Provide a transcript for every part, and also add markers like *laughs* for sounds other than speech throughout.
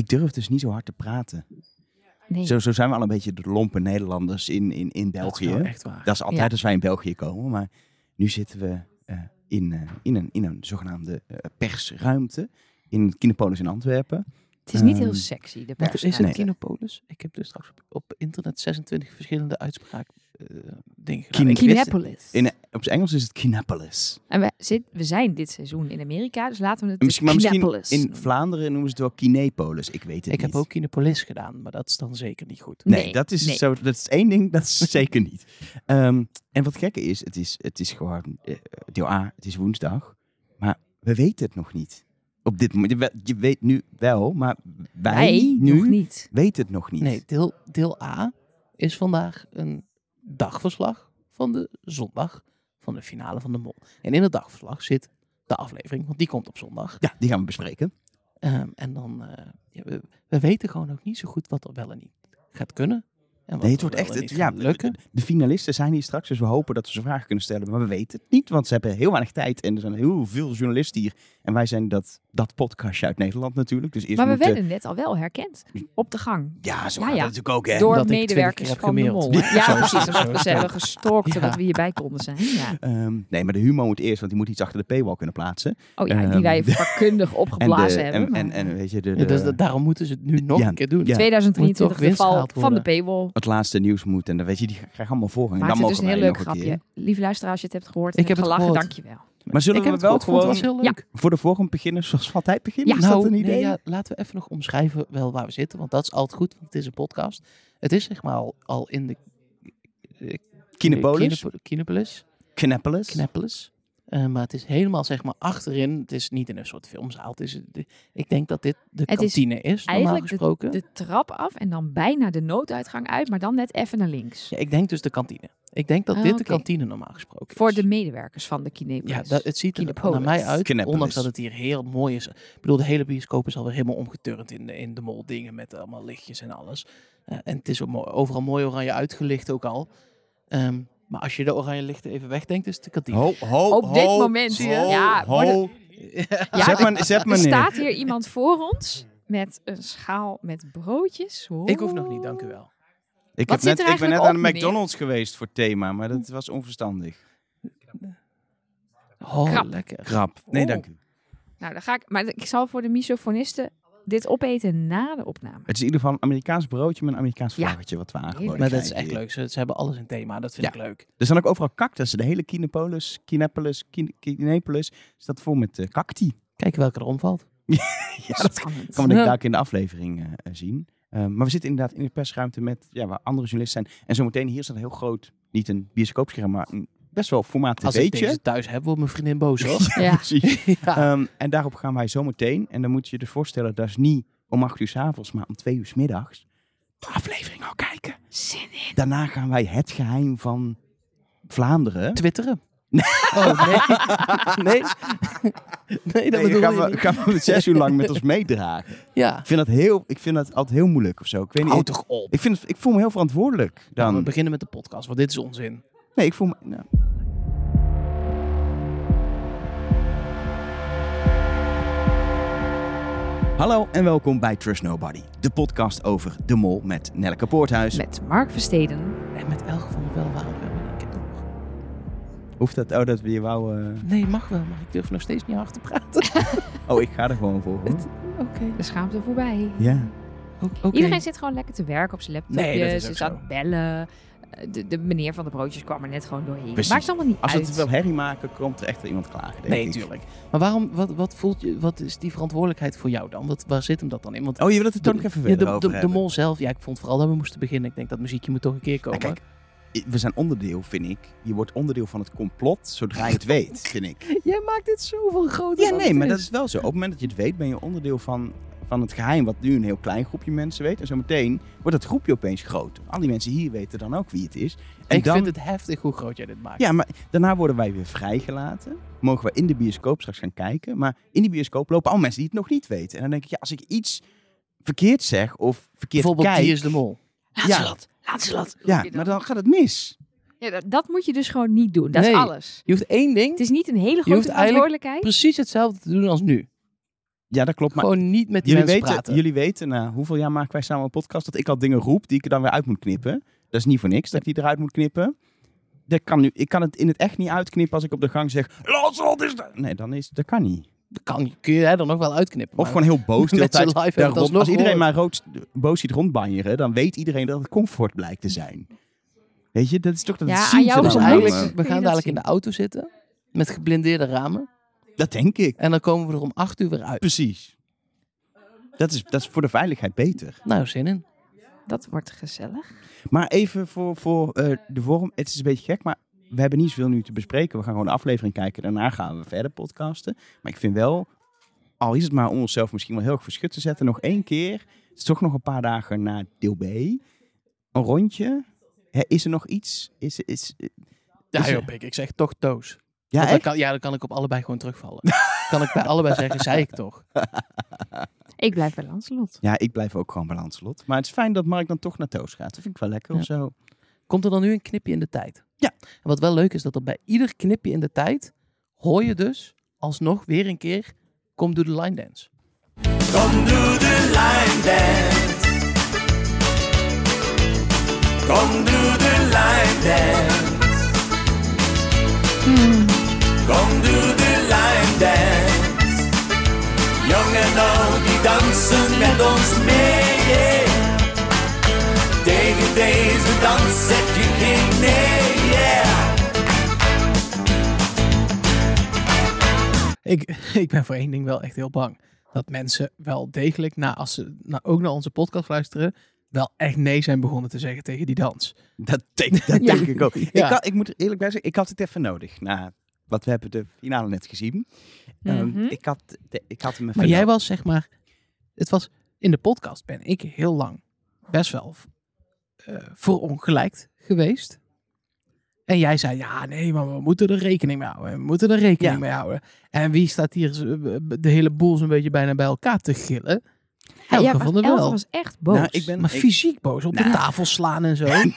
Ik durf dus niet zo hard te praten. Nee. Zo, zo zijn we al een beetje de lompe Nederlanders in, in, in Dat is België. echt waar. Dat is altijd Ja. als wij in België komen. Maar nu zitten we eh, in, eh, in, een, in een zogenaamde eh, persruimte in Kinepolis in Antwerpen. Het is niet heel Ehm, sexy, de Wat pers. is het Nee. Kinopolis? Ik heb dus straks op, op internet 26 verschillende uitspraak eh, Ik wist- Kinepolis. In, op zijn Engels is het Kinepolis. En we, zit, we zijn dit seizoen in Amerika, dus laten we het Misschien, maar misschien Kinepolis in. Vlaanderen noemen ze het wel Kinepolis. Ik weet het Ik niet. heb ook Kinopolis gedaan, maar dat is dan zeker niet goed. Nee, Nee, dat, is nee. Zo, dat is één ding, dat is *laughs* zeker niet. Ehm, en wat gekke is, het is, het is gewoon eh, deel A, het is woensdag, maar we weten het nog niet. Op dit moment, je- je weet nu wel, maar wij, Wij nu nog niet. weten het nog niet. Nee, deel, deel A is vandaag een dagverslag van de zondag van de finale van de Mol. En in het dagverslag zit de aflevering, want die komt op zondag. Ja, die gaan we bespreken. Ehm, en dan, eh, ja, we, we weten gewoon ook niet zo goed wat er wel en niet gaat kunnen. En wat Nee, het wordt echt, het, ja, lukken. de finalisten zijn hier straks, dus we hopen dat we ze vragen kunnen stellen. Maar we weten het niet, want ze hebben heel weinig tijd en er zijn heel veel journalisten hier. En wij zijn dat, dat podcastje uit Nederland natuurlijk. Dus eerst Maar we moeten... werden net al wel herkend op de gang. Ja, zo Ja, ja. natuurlijk ook, hè. Door ik medewerkers 20 keer heb van de mol. Ja, is precies. is ze het. hebben gestalkt Ja. zodat we hierbij konden zijn. Ja. Ehm, nee, maar de humor moet eerst, want die moet iets achter de paywall kunnen plaatsen. Oh ja, die Ehm, wij *laughs* vakkundig En, opgeblazen de, hebben. en, en, maar- en weet je, de, Ja, de- dus dat- daarom moeten ze het nu nog Ja, een keer doen. ja. 2023 Moet toch de val van de paywall. het laatste nieuws moet. En dan weet je, die krijgen allemaal voorrang. Maakt dan het dus mogen een heel leuk grapje. Lieve luisteraar, als je het hebt gehoord en Ik heb gelachen, dankjewel. Maar zullen ik we het wel gewoon was heel leuk. voor de volgende beginnen zoals we altijd beginnen? Ja. is dat Nou, een nee, idee? ja, laten we even nog omschrijven wel waar we zitten, want dat is altijd goed, want het is een podcast. Het is zeg maar al, al in de eh, Kinepolis, Kinepo- Kinepolis. Knepolis. Eh, maar het is helemaal zeg maar achterin. Het is niet in een soort filmzaal. Het is, de- ik denk dat dit de Het is kantine is, normaal Eigenlijk gesproken. de, de trap af en dan bijna de nooduitgang uit, maar dan net even naar links. Ja, ik denk dus de kantine. Ik denk dat Ah, dit de kantine normaal gesproken Voor is. de medewerkers van de Kinepolis. Ja, dat, het ziet er Kinepolis. naar mij uit, Kinepolis. ondanks dat het hier heel mooi is. Ik bedoel, de hele bioscoop is alweer helemaal omgeturnd in de, in de mol dingen met allemaal lichtjes en alles. Eh, en het is overal mooi oranje uitgelicht ook al. Ehm, maar als je de oranje lichten even wegdenkt, is het de kantine. Ho, ho, Op dit moment, ho, ja, ho. worden- Ja, zet maar, zet er maar neer. staat hier iemand voor ons met een schaal met broodjes. Ik hoef nog niet, dank u wel. Ik, Wat heb zit net, er ik ben net aan de meneer? McDonald's geweest voor thema, maar dat was onverstandig. Oh, Krap. lekker. Krap. Nee, Oh. dank u. Nou, dan ga ik. Maar ik zal voor de misofonisten dit opeten na de opname. Het is in ieder geval een Amerikaans broodje met een Amerikaans Ja. vlaggetje wat we aangeboden. Maar dat is echt leuk. Ze, ze hebben alles in thema. Dat vind Ja. ik leuk. Er zijn ook overal cactussen. De hele Kinepolis, Kinepolis, Kine- Kinepolis staat vol met eh, cacti. Kijk welke er omvalt. *laughs* ja, dat Spannend. kan we Ja. daar in de aflevering eh, zien. Eh, maar we zitten inderdaad in de persruimte met ja, waar andere journalisten zijn. En zometeen hier staat een heel groot, niet een bioscoopscherm, maar een best wel formaat Als ik deze thuis heb, wordt mijn vriendin boos hoor. *laughs* Ja. Precies. *laughs* ja. Ehm, en daarop gaan wij zometeen. En dan moet je je dus voorstellen, dat is niet om acht uur s avonds, maar om twee uur s middags. De aflevering al kijken. Zin in. Daarna gaan wij het geheim van Vlaanderen. Twitteren. Oh, nee. *laughs* nee. nee, dat Nee, bedoel gaan, je we, niet. gaan we zes uur lang met ons *laughs* meedragen. Ja. Ik vind dat, heel, ik vind dat altijd heel moeilijk of zo. Ik, weet niet, Houd toch op. ik, vind het, ik voel me heel verantwoordelijk Dan. we beginnen met de podcast, want dit is onzin. Nee, ik voel me... nou. Hallo en welkom bij Trust Nobody. De podcast over De Mol met Nelke Poorthuis. Met Mark Versteden. En met Elge van der Hoeft dat? Oh, dat we je wou... eh, Nee, mag wel, maar ik durf nog steeds niet hard te praten. *laughs* Oh, ik ga er gewoon voor. Het- Oké. De schaamte voorbij. Ja. O- oké. Iedereen zit gewoon lekker te werken op zijn laptopje. Nee, dat is Ze het bellen. Eh, De, de meneer van de broodjes kwam er net gewoon doorheen. Precies. Maakt allemaal niet Als we uit. het wel herrie maken, komt er echt wel iemand klagen, denk Nee, ik. tuurlijk. Maar waarom, wat, wat voelt je, wat is die verantwoordelijkheid voor jou dan? Wat, waar zit hem dat dan in? Want Oh, je wil het er toch nog even ja, verder de, over de, mol zelf, ja, ik vond vooral dat we moesten beginnen. Ik denk dat muziekje moet toch een keer komen. Nou, kijk, we zijn onderdeel, vind ik. Je wordt onderdeel van het complot zodra je het weet, *laughs* vind ik. Jij maakt dit zoveel groter Ja, dan nee, het maar dat is. wel zo. Op het moment dat je het weet, ben je onderdeel van, van het geheim, wat nu een heel klein groepje mensen weet. En zometeen wordt het groepje opeens groter. Al die mensen hier weten dan ook wie het is. En ik dan, vind het heftig hoe groot jij dit maakt. Ja, maar daarna worden wij weer vrijgelaten. Mogen we in de bioscoop straks gaan kijken. Maar in die bioscoop lopen al mensen die het nog niet weten. En dan denk ik, ja, als ik iets verkeerd zeg of verkeerd Bijvoorbeeld kijk... Die is de Mol. Ja, Lancelot. ja, maar dan gaat het mis. Ja, dat, dat moet je dus gewoon niet doen. Dat Nee. is alles. Je hoeft één ding, Het is niet een hele hoeft grote eigenlijk verantwoordelijkheid. precies hetzelfde te doen als nu. Ja, dat klopt. Maar Gewoon niet met die jullie mensen weten, praten. jullie weten na hoeveel jaar maken wij samen een podcast, dat ik al dingen roep die ik er dan weer uit moet knippen. Dat is niet voor niks dat ik die eruit moet knippen. Dat kan nu, ik kan het in het echt niet uitknippen als ik op de gang zeg, Lanslot is dat. Nee, dan is, dat kan niet. Kan, kun je er nog wel uitknippen. Of gewoon heel boos *laughs* de hele met tijd. live daar rond- als iedereen maar rood, boos ziet rondbanjeren, dan weet iedereen dat het comfort blijkt te zijn. Weet je, dat is toch dat Ja, aan jou dan Dus eigenlijk, we gaan dadelijk in de auto zitten. Met geblindeerde ramen. Dat denk ik. En dan komen we er om acht uur weer uit. Precies. Dat is, dat is voor de veiligheid beter. Nou, zin in. Dat wordt gezellig. Maar even voor, voor eh, de vorm. Het is een beetje gek, maar we hebben niet zoveel nu te bespreken. We gaan gewoon de aflevering kijken. Daarna gaan we verder podcasten. Maar ik vind wel, al is het maar om onszelf misschien wel heel erg verschut te zetten. Nog één keer. Het is toch nog een paar dagen na deel B. Een rondje. Hè, is er nog iets? Is, is, Ja, Is joh, Pik, ik zeg toch toos. ja, dan kan, ja, dan kan ik op allebei gewoon terugvallen. *laughs* kan ik bij allebei zeggen, zei ik toch. *laughs* Ik blijf bij Lancelot. Ja, ik blijf ook gewoon bij Lancelot. Maar het is fijn dat Mark dan toch naar Toos gaat. Dat vind ik wel lekker Ja. of zo. Komt er dan nu een knipje in de tijd? Ja. En wat wel leuk is, dat er bij ieder knipje in de tijd... hoor je dus alsnog weer een keer... Kom, doe de line dance. Kom doe de line dance. Kom doe de line dance. Kom doe de line dance. Jong en oud die dansen met ons mee. yeah. Tegen deze dans zeg je geen nee. Yeah. Ik, *laughs* ik ben voor één ding wel echt heel bang. Dat mensen wel degelijk, na, als ze nou, ook naar onze podcast luisteren... wel echt nee zijn begonnen te zeggen tegen die dans. Dat denk, dat *laughs* Ja. denk ik ook. Ik, had- ik moet er eerlijk bij zeggen, ik had het even nodig. Na wat we hebben de finale net gezien. Ehm, Mhm. ik, had, de- ik had hem even Maar jij nodig. was zeg maar... Het was, in de podcast ben ik heel lang best wel verongelijkt geweest. En jij zei, ja nee, maar we moeten er rekening mee houden. We moeten er rekening Ja. mee houden. En wie staat hier de hele boel zo'n beetje bijna bij elkaar te gillen? Elke ja, van Elke wel. was echt boos. Nou, ik ben- Maar ik- fysiek boos, op de Nou. tafel slaan en zo. *laughs* nee,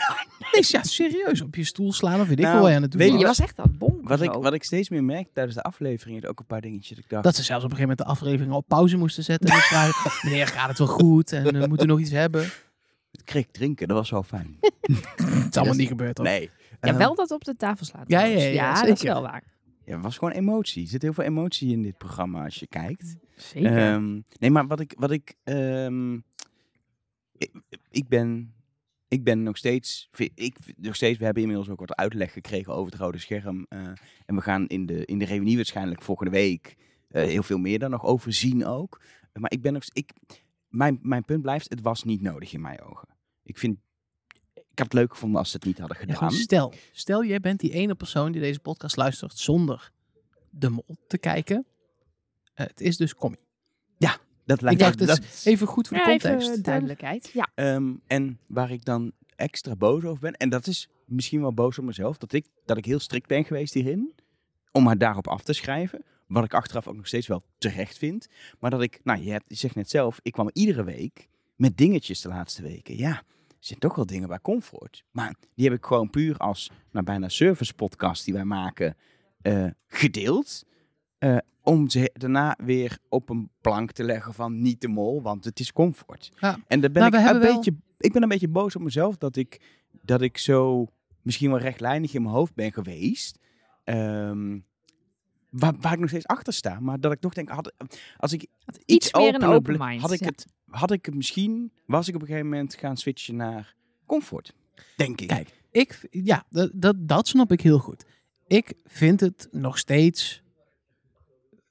ja, serieus, op je stoel slaan of weet ik Nou, wel wat je aan het doen weet je, je was. echt het bonken Wat ik, wat ik steeds meer merk tijdens de afleveringen, ook een paar dingetjes dat ik dacht. Dat ze zelfs op een gegeven moment de aflevering op pauze moesten zetten. En dus vragen, *laughs* meneer, gaat het wel goed? En eh, moeten we nog iets hebben? Het kreeg drinken, dat was wel fijn. *laughs* Het is allemaal niet gebeurd, hoor. Nee. Ja, Ehm, wel dat op de tafel slaat. Ja, ja, ja, dat is zeker. wel waar. Ja, het was gewoon emotie. Er zit heel veel emotie in dit programma als je kijkt. Zeker. Ehm, nee, maar wat ik. Wat ik, ehm, ik, ik ben. Ik ben nog steeds, ik, nog steeds. We hebben inmiddels ook wat uitleg gekregen over het rode scherm. eh, en we gaan in de, in de reunie waarschijnlijk volgende week eh, heel veel meer daar nog over zien ook. Maar ik ben nog. Ik, mijn, mijn punt blijft: het was niet nodig in mijn ogen. Ik vind. Ik had het leuk gevonden als ze het niet hadden Ja, gedaan. stel, stel jij bent die ene persoon die deze podcast luistert zonder de mol te kijken. Eh, het is dus Commie. dat Ik lijkt dacht, me- het dat- even goed voor de Ja, context. even duidelijkheid. Ja. Ehm, en waar ik dan extra boos over ben, en dat is misschien wel boos op mezelf, dat ik, dat ik heel strikt ben geweest hierin, om haar daarop af te schrijven. Wat ik achteraf ook nog steeds wel terecht vind. Maar dat ik, nou je, hebt, je zegt net zelf, ik kwam iedere week met dingetjes de laatste weken. Ja, er zijn toch wel dingen bij comfort. Maar die heb ik gewoon puur als nou, bijna service podcast die wij maken eh, gedeeld. eh, om ze daarna weer op een plank te leggen van niet de mol, want het is comfort. Ja. En daar ben Nou, ik een wel- beetje, ik ben een beetje boos op mezelf dat ik, dat ik zo misschien wel rechtlijnig in mijn hoofd ben geweest. Ehm, waar, waar ik nog steeds achter sta, maar dat ik toch denk, had, als ik Iets, iets meer een opener open mind. had ik ja. het, had ik het misschien, was ik op een gegeven moment gaan switchen naar comfort, denk ik. Kijk, ik, ja, dat, dat, dat snap ik heel goed. Ik vind het nog steeds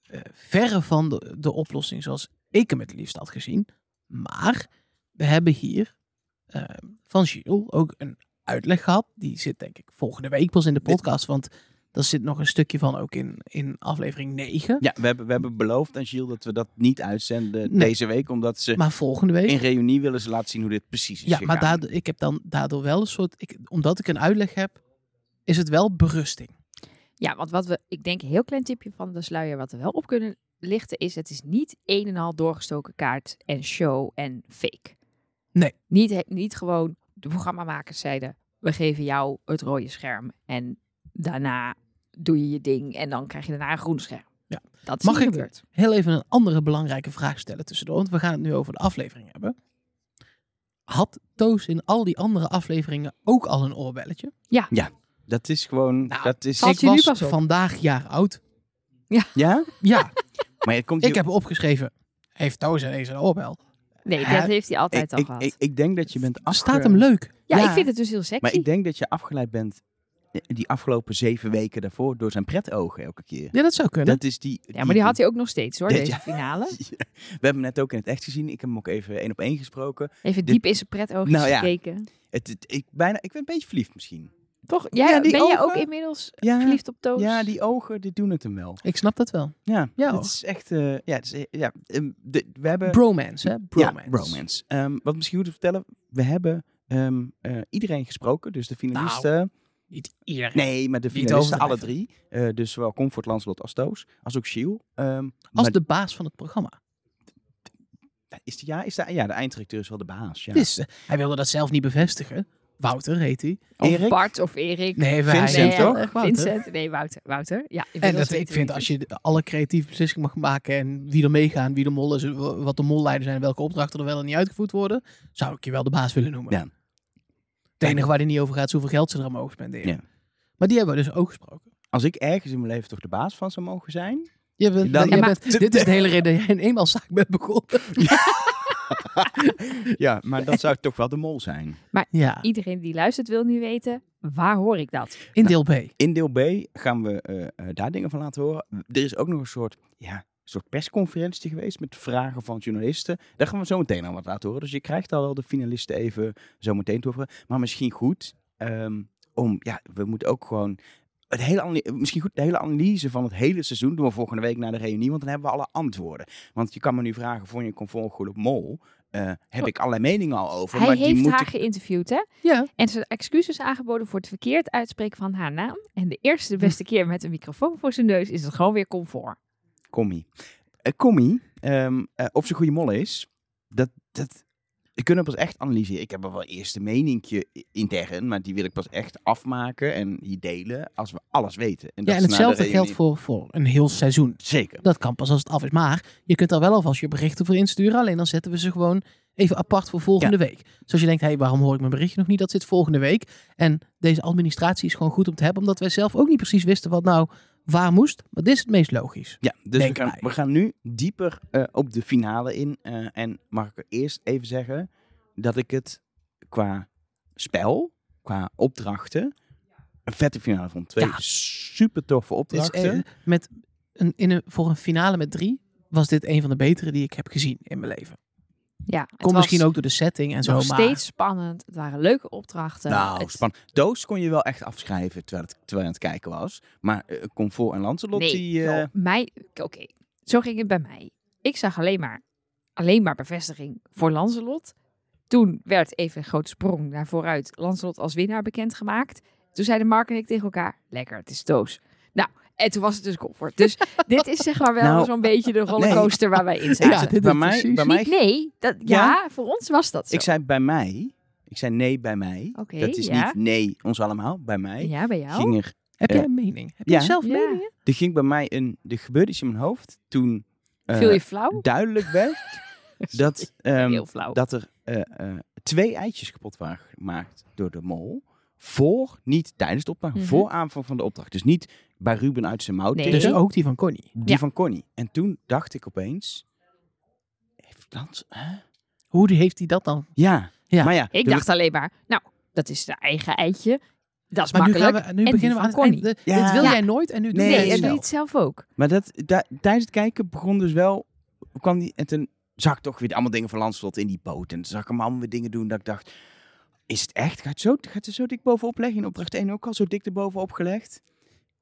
eh, verre van de, de oplossing zoals ik hem het liefst had gezien. Maar we hebben hier eh, van Gilles ook een uitleg gehad. Die zit denk ik volgende week pas in de podcast. Want daar zit nog een stukje van ook in, in aflevering 9. Ja, we hebben, we hebben beloofd aan Gilles dat we dat niet uitzenden Nee. deze week, omdat ze Maar volgende week in reunie willen ze laten zien hoe dit precies is Ja, maar daardoor, ik heb dan daardoor wel een soort. Ik, omdat ik een uitleg heb, is het wel berusting. Ja, want wat we, ik denk een heel klein tipje van de sluier wat we wel op kunnen lichten is, het is niet een en al doorgestoken kaart en show en fake. Nee. Niet, niet gewoon, de programmamakers zeiden, we geven jou het rode scherm en daarna doe je je ding en dan krijg je daarna een groen scherm. Dat is Mag ik- gebeurd. Heel even een andere belangrijke vraag stellen tussendoor. Want we gaan het nu over de aflevering hebben. Had Toos in al die andere afleveringen ook al een oorbelletje? Dat is gewoon, Nou, dat is, ik je nu was pas vandaag jaar oud. ja? Ja, *laughs* Maar het komt ik heb opgeschreven. Heeft Toos ineens een oorbel? Nee, dat heeft hij altijd ik, al ik, gehad. ik, ik denk dat je bent afge... Staat hem leuk. ja, Ja. ik vind het dus heel sexy. Maar ik denk dat je afgeleid bent die afgelopen zeven weken daarvoor door zijn pretogen elke keer. Ja, dat zou kunnen. Dat is die, ja, maar die had hij ook nog steeds hoor, *laughs* deze ja. finale. *laughs* We hebben hem net ook in het echt gezien. Ik heb hem ook even één op één gesproken. Even diep in zijn pretoogjes Nou ja. gekeken. Het, het- ik, bijna, ik ben een beetje verliefd misschien. Toch? Jij, Ja, ben jij ook inmiddels Ja, verliefd op Toos? ja die ogen, die doen het hem wel. Ik snap dat wel. Ja, Ja, het is echt... eh, ja, het is, eh, ja ehm, de, we hebben... Bromance, hè? Bromance. Ja, bromance. Ehm, wat misschien goed te vertellen, we hebben ehm, eh, iedereen gesproken. Dus de finalisten... Niet iedereen. nee, maar de finalisten, alle drie. Eh, dus zowel Comfort, Lancelot als Toos. Als ook Shiel. Ehm, Als maar de baas van het programma. is de, ja, is de, ja, de eindredacteur is wel de baas. Ja. Dus, eh, hij wilde dat zelf niet bevestigen. Wouter heet hij. Of Erik? Bart of Erik. Nee, Vincent, Nee, toch? Wouter. Vincent. Nee, Wouter. Wouter. Ja, En dat, ik vind als je alle creatieve beslissingen mag maken en wie er meegaan, wie de mollen is, wa- wat de molleiders zijn, welke opdrachten er wel en niet uitgevoerd worden, zou ik je wel de baas willen noemen. Ja. Het enige waar hij niet over gaat is hoeveel geld ze er aan mogen spenderen. Ja. Maar die hebben we dus ook gesproken. Als ik ergens in mijn leven toch de baas van zou mogen zijn... Je bent, Dan- je Ja, maar- bent- dit is de hele reden dat jij een eenmanszaak bent begonnen. ja, *laughs* maar dan zou toch wel de mol zijn. Ja, Iedereen die luistert wil nu weten, waar hoor ik dat? in deel B. In deel B gaan we eh, eh, daar dingen van laten horen. Er is ook nog een soort, ja, soort persconferentie geweest met vragen van journalisten. Daar gaan we zo meteen aan wat laten horen. Dus je krijgt al wel de finalisten even zo meteen te horen. Maar misschien goed ehm, om, ja, we moeten ook gewoon... Het hele, misschien goed de hele analyse van het hele seizoen doen we volgende week naar de reunie. Want dan hebben we alle antwoorden. Want je kan me nu vragen, vond je een comfort goed op mol? Eh, heb ik allerlei meningen al over. Hij maar die heeft moet haar ik... geïnterviewd, hè? Ja, En zijn excuses aangeboden voor het verkeerd uitspreken van haar naam. En de eerste de beste *laughs* keer met een microfoon voor zijn neus is het gewoon weer comfort. Commie. Eh Commie, ehm, eh, of ze een goede mol is, dat, dat, we kunnen pas echt analyseren. Ik heb er wel eerst een meningje intern, maar die wil ik pas echt afmaken en hier delen als we alles weten. En, dat ja en hetzelfde geldt voor, voor een heel seizoen. Zeker. Dat kan pas als het af is. Maar je kunt daar wel alvast je berichten voor insturen. Alleen dan zetten we ze gewoon even apart voor volgende week. Dus als je denkt, hey, waarom hoor ik mijn berichtje nog niet? Dat zit volgende week. En deze administratie is gewoon goed om te hebben. Omdat wij zelf ook niet precies wisten wat nou waar moest. Maar dit is het meest logisch. Ja, dus we gaan, we gaan nu dieper eh, op de finale in. eh, en mag ik er eerst even zeggen dat ik het qua spel, qua opdrachten, een vette finale vond. Twee Ja. super toffe Dus, opdrachten. eh, met een, in een, voor een finale met drie was dit een van de betere die ik heb gezien in mijn leven. Ja, het Komt was misschien ook door de setting en zo. nog maar steeds spannend. Het waren leuke opdrachten. Nou, Het- spannend. Doos kon je wel echt afschrijven terwijl, het, terwijl je aan het kijken was. Maar eh, Comfort en Lancelot, Nee, die... eh, joh, mij, oké, zo ging het bij mij. Ik zag alleen maar, alleen maar bevestiging voor Lancelot. Toen werd even een grote sprong naar vooruit Lancelot als winnaar bekendgemaakt. Toen zeiden Mark en ik tegen elkaar, lekker, het is Toos. Nou, en toen was het dus comfort. Dus *laughs* dit is zeg maar wel Nou, zo'n beetje de rollercoaster waar wij in zaten. Ja, dit bij mij, bij mij nee, dat, ja? Ja? voor ons was dat zo. ik zei bij mij, ik zei nee bij mij. Oké, dat is ja. niet nee ons allemaal, bij mij. ja, bij jou? Ging er, Heb Eh, jij een mening? Heb ja. je zelf Ja. meningen? er ging bij mij een, er gebeurde iets in mijn hoofd toen eh, Viel je flauw? duidelijk werd *laughs* dat, ehm, Heel flauw. dat er eh, eh, twee eitjes kapot waren gemaakt door de mol. Voor, niet tijdens de opdracht, Mhm. voor aanvang van de opdracht. Dus niet bij Ruben uit zijn mouw Nee. Dus ook die van Connie. Die Ja. van Connie. En toen dacht ik opeens... Heeft Lans... hè? Hoe die- heeft hij dat dan? Ja. Ja. Maar ja, Ik dacht alleen maar, nou, dat is zijn eigen eitje. Dat is Maar nu, makkelijk. gaan we, nu En beginnen we aan. Connie. Dit wil Ja. jij nooit en nu doe Nee, jij Nee, het en doe zelf. het zelf ook. Maar dat, da- tijdens het kijken begon dus wel... kwam die, en toen zag ik toch weer allemaal dingen van Lanslot in die boot. En toen zag ik hem allemaal weer dingen doen dat ik dacht... Is het echt? Gaat het zo, gaat het er zo dik bovenop leggen? In opdracht 1 ook al zo dik erbovenop gelegd?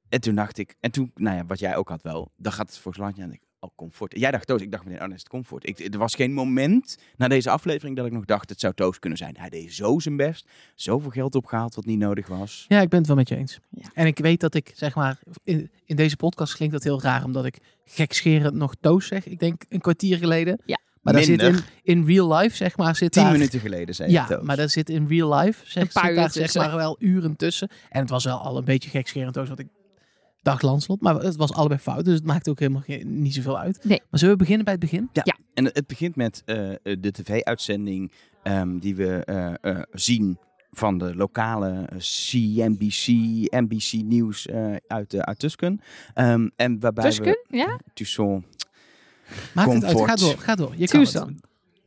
En toen dacht ik... En toen, nou ja, wat jij ook had wel. Dan gaat het volgens landje en ik... Oh, comfort. Jij dacht Toos. Ik dacht meteen, oh, dan is het comfort. Ik, er was geen moment na deze aflevering dat ik nog dacht... Het zou Toos kunnen zijn. Hij deed zo zijn best. Zoveel geld opgehaald wat niet nodig was. Ja, ik ben het wel met je eens. Ja. En ik weet dat ik, zeg maar, in, in deze podcast klinkt dat heel raar, omdat ik gekscherend nog Toos zeg. Ik denk een kwartier geleden. Ja. Maar daar zit in, in real life, zeg maar, zit Tien daar... minuten geleden zei je Ja, Toos. maar dat zit in real life, zeg, Een paar zit uur daar zeg maar wel uren tussen. En het was wel al een beetje gekscherend Toos, want ik dacht Lanslot. Maar het was allebei fout, dus het maakt ook helemaal geen, niet zoveel uit. Nee. Maar zullen we beginnen bij het begin? En het begint met eh, de tv-uitzending ehm, die we eh, eh, zien van de lokale CNBC, NBC Nieuws eh, uit, uh, uit Tusken. Ehm, en waarbij Tusken, we... ja? Tucson. Maakt het uit, ga door, ga door. Je kan het. Tucson.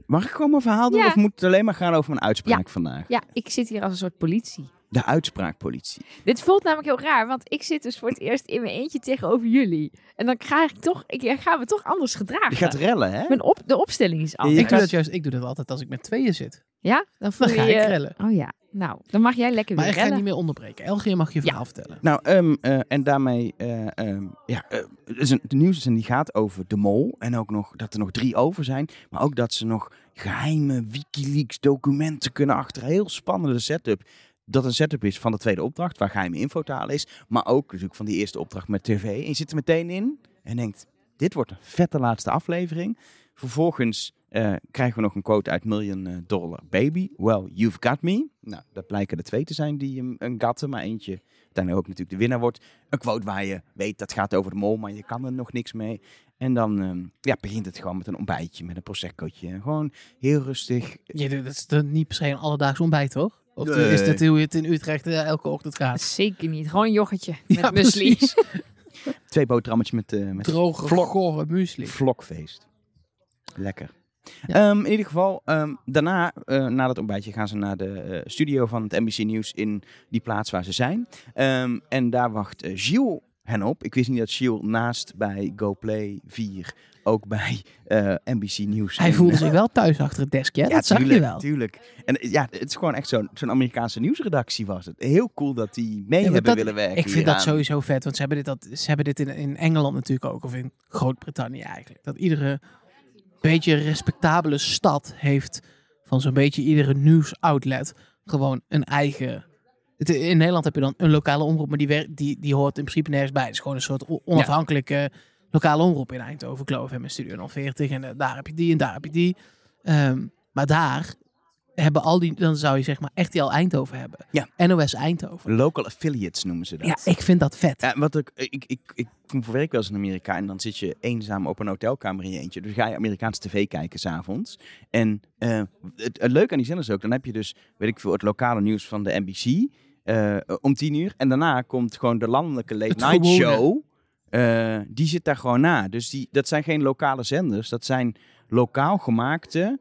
Mag ik gewoon mijn verhaal doen Ja. of moet het alleen maar gaan over mijn uitspraak vandaag? Ja, ik zit hier als een soort politie. De uitspraakpolitie. Dit voelt namelijk heel raar, want ik zit dus voor het eerst in mijn eentje tegenover jullie. En dan ga ik toch, ik ga me toch anders gedragen. Je gaat rellen, hè? Mijn op, de opstelling is anders. Ja. Ik doe dat juist, ik doe dat altijd als ik met tweeën zit. Ja? Dan voel Dan ga je ik rellen. Oh ja, nou, dan mag jij lekker Maar weer ik ga niet meer onderbreken. Elke keer mag je je Ja. verhaal vertellen. Nou, ehm, eh, en daarmee, eh, ehm, ja, eh, het is een, de nieuwszending die gaat over de mol. En ook nog dat er nog drie over zijn. Maar ook dat ze nog geheime Wikileaks documenten kunnen achter. Heel spannende setup. Dat een setup is van de tweede opdracht, waar geheime info te halen is. Maar ook natuurlijk van die eerste opdracht met tv. En je zit er meteen in en denkt, dit wordt een vette laatste aflevering. Vervolgens eh, krijgen we nog een quote uit Million eh, Dollar Baby. Well, you've got me. Nou, dat blijken er twee te zijn die hem een gatten, maar eentje uiteindelijk ook natuurlijk de winnaar wordt. Een quote waar je weet dat gaat over de mol, maar je kan er nog niks mee. En dan ehm, ja, begint het gewoon met een ontbijtje, met een proseccootje. Gewoon heel rustig. Je, dat is niet per se een alledaags ontbijt, toch? Of Nee. is dat hoe het in Utrecht eh, elke ochtend gaat? Zeker niet. Gewoon een yoghurtje *laughs* met Ja, muesli. *laughs* Twee boterhammetjes met, eh met Droge, vlok- gore muesli. vlokfeest. Lekker. Ja. Ehm, in ieder geval, ehm, daarna, eh, na dat ontbijtje, gaan ze naar de eh, studio van het NBC Nieuws in die plaats waar ze zijn. Ehm, en daar wacht Gilles hen op. Ik wist niet dat Gilles naast bij GoPlay 4 ook bij eh, NBC Nieuws... Hij voelde zich wel thuis achter het desk, ja? dat zag je tuurlijk, wel. Tuurlijk. En eh, ja, het is gewoon echt zo'n zo'n Amerikaanse nieuwsredactie was het. Heel cool dat die mee Ja, hebben dat- willen werken Ik vind dat sowieso vet, want ze hebben dit, dat, ze hebben dit in, in Engeland natuurlijk ook, of in Groot-Brittannië eigenlijk. Dat iedere beetje respectabele stad heeft van zo'n beetje iedere nieuwsoutlet gewoon een eigen... Het, in Nederland heb je dan een lokale omroep, maar die, die, die hoort in principe nergens bij. Het is gewoon een soort onafhankelijke lokale omroep in Eindhoven, Clove en Studio 040. En daar heb je die en daar heb je die. Ehm, maar daar hebben al die, dan zou je zeg maar echt die al Eindhoven hebben. Ja. NOS Eindhoven. Local affiliates noemen ze dat. Ja, ik vind dat vet. Ja, wat ik, ik, ik, ik kom voor werk wel eens in Amerika en dan zit je eenzaam op een hotelkamer in je eentje. Dus ga je Amerikaanse tv kijken s'avonds. En eh, het, het leuke aan die zenders ook, dan heb je dus, weet ik veel, het lokale nieuws van de NBC eh, om tien uur. En daarna komt gewoon de landelijke late Het night gewone. show. Eh, die zit daar gewoon na. Dus die, dat zijn geen lokale zenders, dat zijn lokaal gemaakte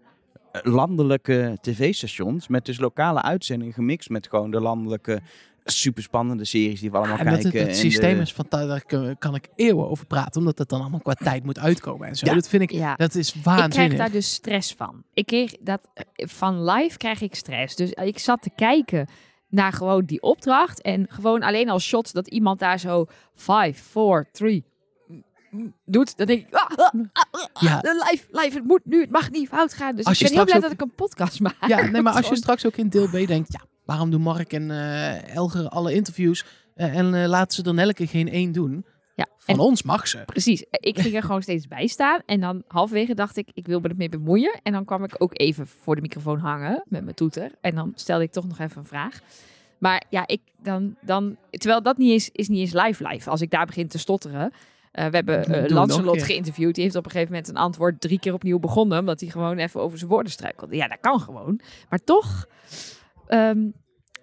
eh, landelijke tv-stations met dus lokale uitzendingen gemixt met gewoon de landelijke superspannende series die we allemaal en dat kijken. het, het en systeem de- is van daar kan, ik eeuwen over praten, omdat het dan allemaal qua tijd moet uitkomen en zo. Ja. Dat vind ik, Ja. dat is Ik krijg waanzinnig. daar dus stress van. Ik kreeg dat eh, van live krijg ik stress. Dus ik zat te kijken naar gewoon die opdracht en gewoon alleen al shots dat iemand daar zo 5, 4, 3 doet. Dan denk ik, ah, ah, ah, Ja. live, live, het moet nu, het mag niet fout gaan. Dus Als ik je ben heel blij dat ik een podcast maak. Ja, nee, maar *laughs* als je straks ook in deel B denkt, ja, waarom doen Mark en eh, Elger alle interviews eh, en eh, laten ze dan elke geen één doen? Ja, Van en ons mag ze. Precies. Ik ging er gewoon *laughs* steeds bij staan. En dan halverwege dacht ik, ik wil me ermee bemoeien. En dan kwam ik ook even voor de microfoon hangen met mijn toeter. En dan stelde ik toch nog even een vraag. Maar ja, ik dan, dan terwijl dat niet is, is niet eens live live. Als ik daar begin te stotteren. Eh, we hebben doe eh nog Lancelot geïnterviewd. Die heeft op een gegeven moment een antwoord drie keer opnieuw begonnen. Omdat hij gewoon even over zijn woorden struikelde. Ja, dat kan gewoon. Maar toch, ehm,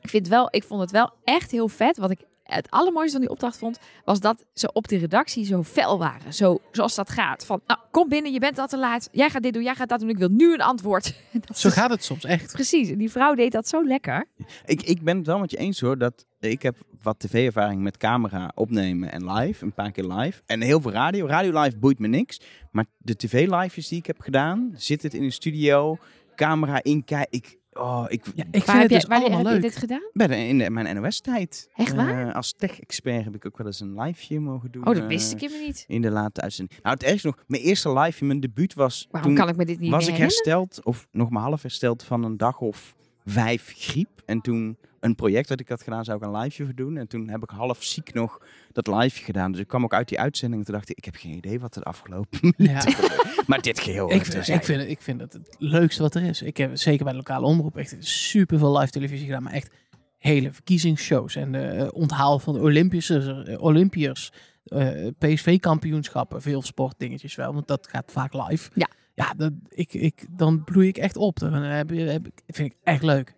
ik, vind wel, ik vond het wel echt heel vet. Wat ik het allermooiste van die opdracht vond, was dat ze op de redactie zo fel waren. Zo, zoals dat gaat. Van, nou, kom binnen, je bent al te laat. Jij gaat dit doen, jij gaat dat doen. Ik wil nu een antwoord. *laughs* Dat Zo is- gaat het soms echt. Precies. En die vrouw deed dat zo lekker. Ik, ik ben het wel met je eens hoor. Dat ik heb wat tv-ervaring met camera opnemen en live. Een paar keer live. En heel veel radio. Radio live boeit me niks. Maar de tv-lives die ik heb gedaan. Zit het in een studio. Camera inkijken. Ik, oh, ik, Ja, ik waar vind heb, het jij, dus waar allemaal heb je leuk. dit gedaan? bij de, in de- mijn NOS-tijd. Echt waar? Eh, als tech-expert heb ik ook wel eens een liveje mogen doen. Oh, dat wist ik helemaal niet. In de late uitzending. Nou, het ergste nog. Mijn eerste live, mijn debuut was... Waarom toen kan ik me dit niet was meer ik hersteld, of nog maar half hersteld van een dag of vijf griep. En toen een project dat ik had gedaan, zou ik een liveje voor doen. En toen heb ik half ziek nog dat liveje gedaan. Dus ik kwam ook uit die uitzending en toen dacht ik, ik heb geen idee wat er afgelopen *laughs* Ja. Maar dit geheel. Ik, vind, terzijde. ik, vind het, ik vind het het leukste wat er is. Ik heb zeker bij de lokale omroep echt super veel live televisie gedaan, maar echt hele verkiezingsshows en de eh, onthaal van de Olympische, eh, Olympiërs, eh, PSV-kampioenschappen, veel sportdingetjes wel, want dat gaat vaak live. Ja. Ja, dat, ik, ik, dan bloei ik echt op. Dan heb, je- heb, ik- vind ik echt leuk.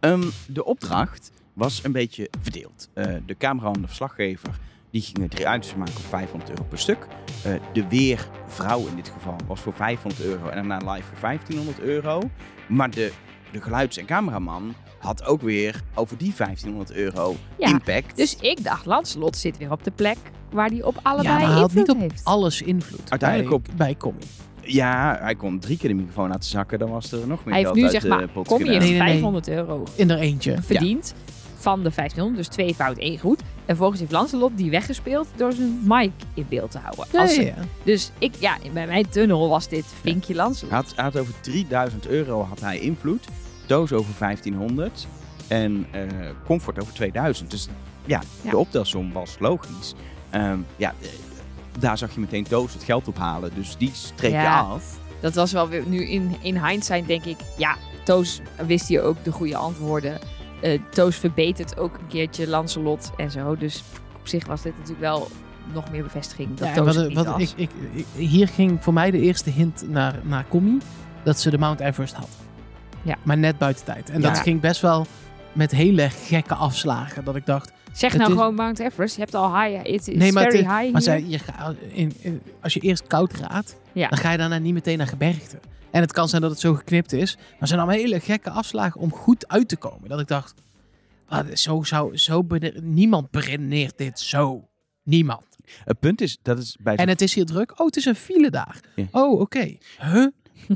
Ehm, de opdracht was een beetje verdeeld. Eh, de camera en de verslaggever die gingen drie items maken op 500 euro per stuk. Eh, de weervrouw in dit geval was voor 500 euro en daarna live voor 1500 euro. Maar de, de geluids- en cameraman had ook weer over die 1500 euro Ja, impact. Dus ik dacht, Lancelot zit weer op de plek waar hij op allebei ja, maar hij had invloed niet op heeft. alles invloed. Uiteindelijk bij, op- bij Commie. Ja, hij kon drie keer de microfoon laten zakken. Dan was er nog meer Hij heeft geld nu uit zeg de maar, pot kom je gedaan. Nee, nee, nee. 500 euro In er eentje. verdiend van de 1500, dus twee fout, één goed. En vervolgens heeft Lancelot die weggespeeld door zijn mic in beeld te houden. Ja, Als ja, ze- ja. Dus ik, ja, bij mijn tunnel was dit vinkje Lancelot. Hij had, hij had over 3000 euro had hij invloed. Doos over 1500. En eh, Comfort over 2000. Dus ja, Ja. de optelsom was logisch. Ehm, ja, eh, daar zag je meteen Doos het geld ophalen. Dus die streep je af. Dat was wel weer, nu in, in hindsight denk ik, ja, Toos wist hier ook de goede antwoorden. Eh, Toos verbetert ook een keertje Lancelot en zo. Dus op zich was dit natuurlijk wel nog meer bevestiging dat Ja, Toos wat, wat ik, ik, ik- hier ging voor mij de eerste hint naar, naar Commie dat ze de Mount Everest had. Ja. Maar net buiten tijd. En Ja. dat ging best wel met hele gekke afslagen. Dat ik dacht, Zeg het nou is- gewoon Mount Everest. Je hebt al high. It is nee, maar, very high maar hier. zij, je gaat, in, in- als je eerst koud raadt, Ja. dan ga je daarna niet meteen naar gebergte. En het kan zijn dat het zo geknipt is. Maar het zijn allemaal hele gekke afslagen om goed uit te komen. Dat ik dacht, zo zou, zo niemand beredeneert dit zo. Niemand. Het punt is, dat is bij En het is hier druk. Oh, het is een file daar. Ja. Oh, oké. Huh?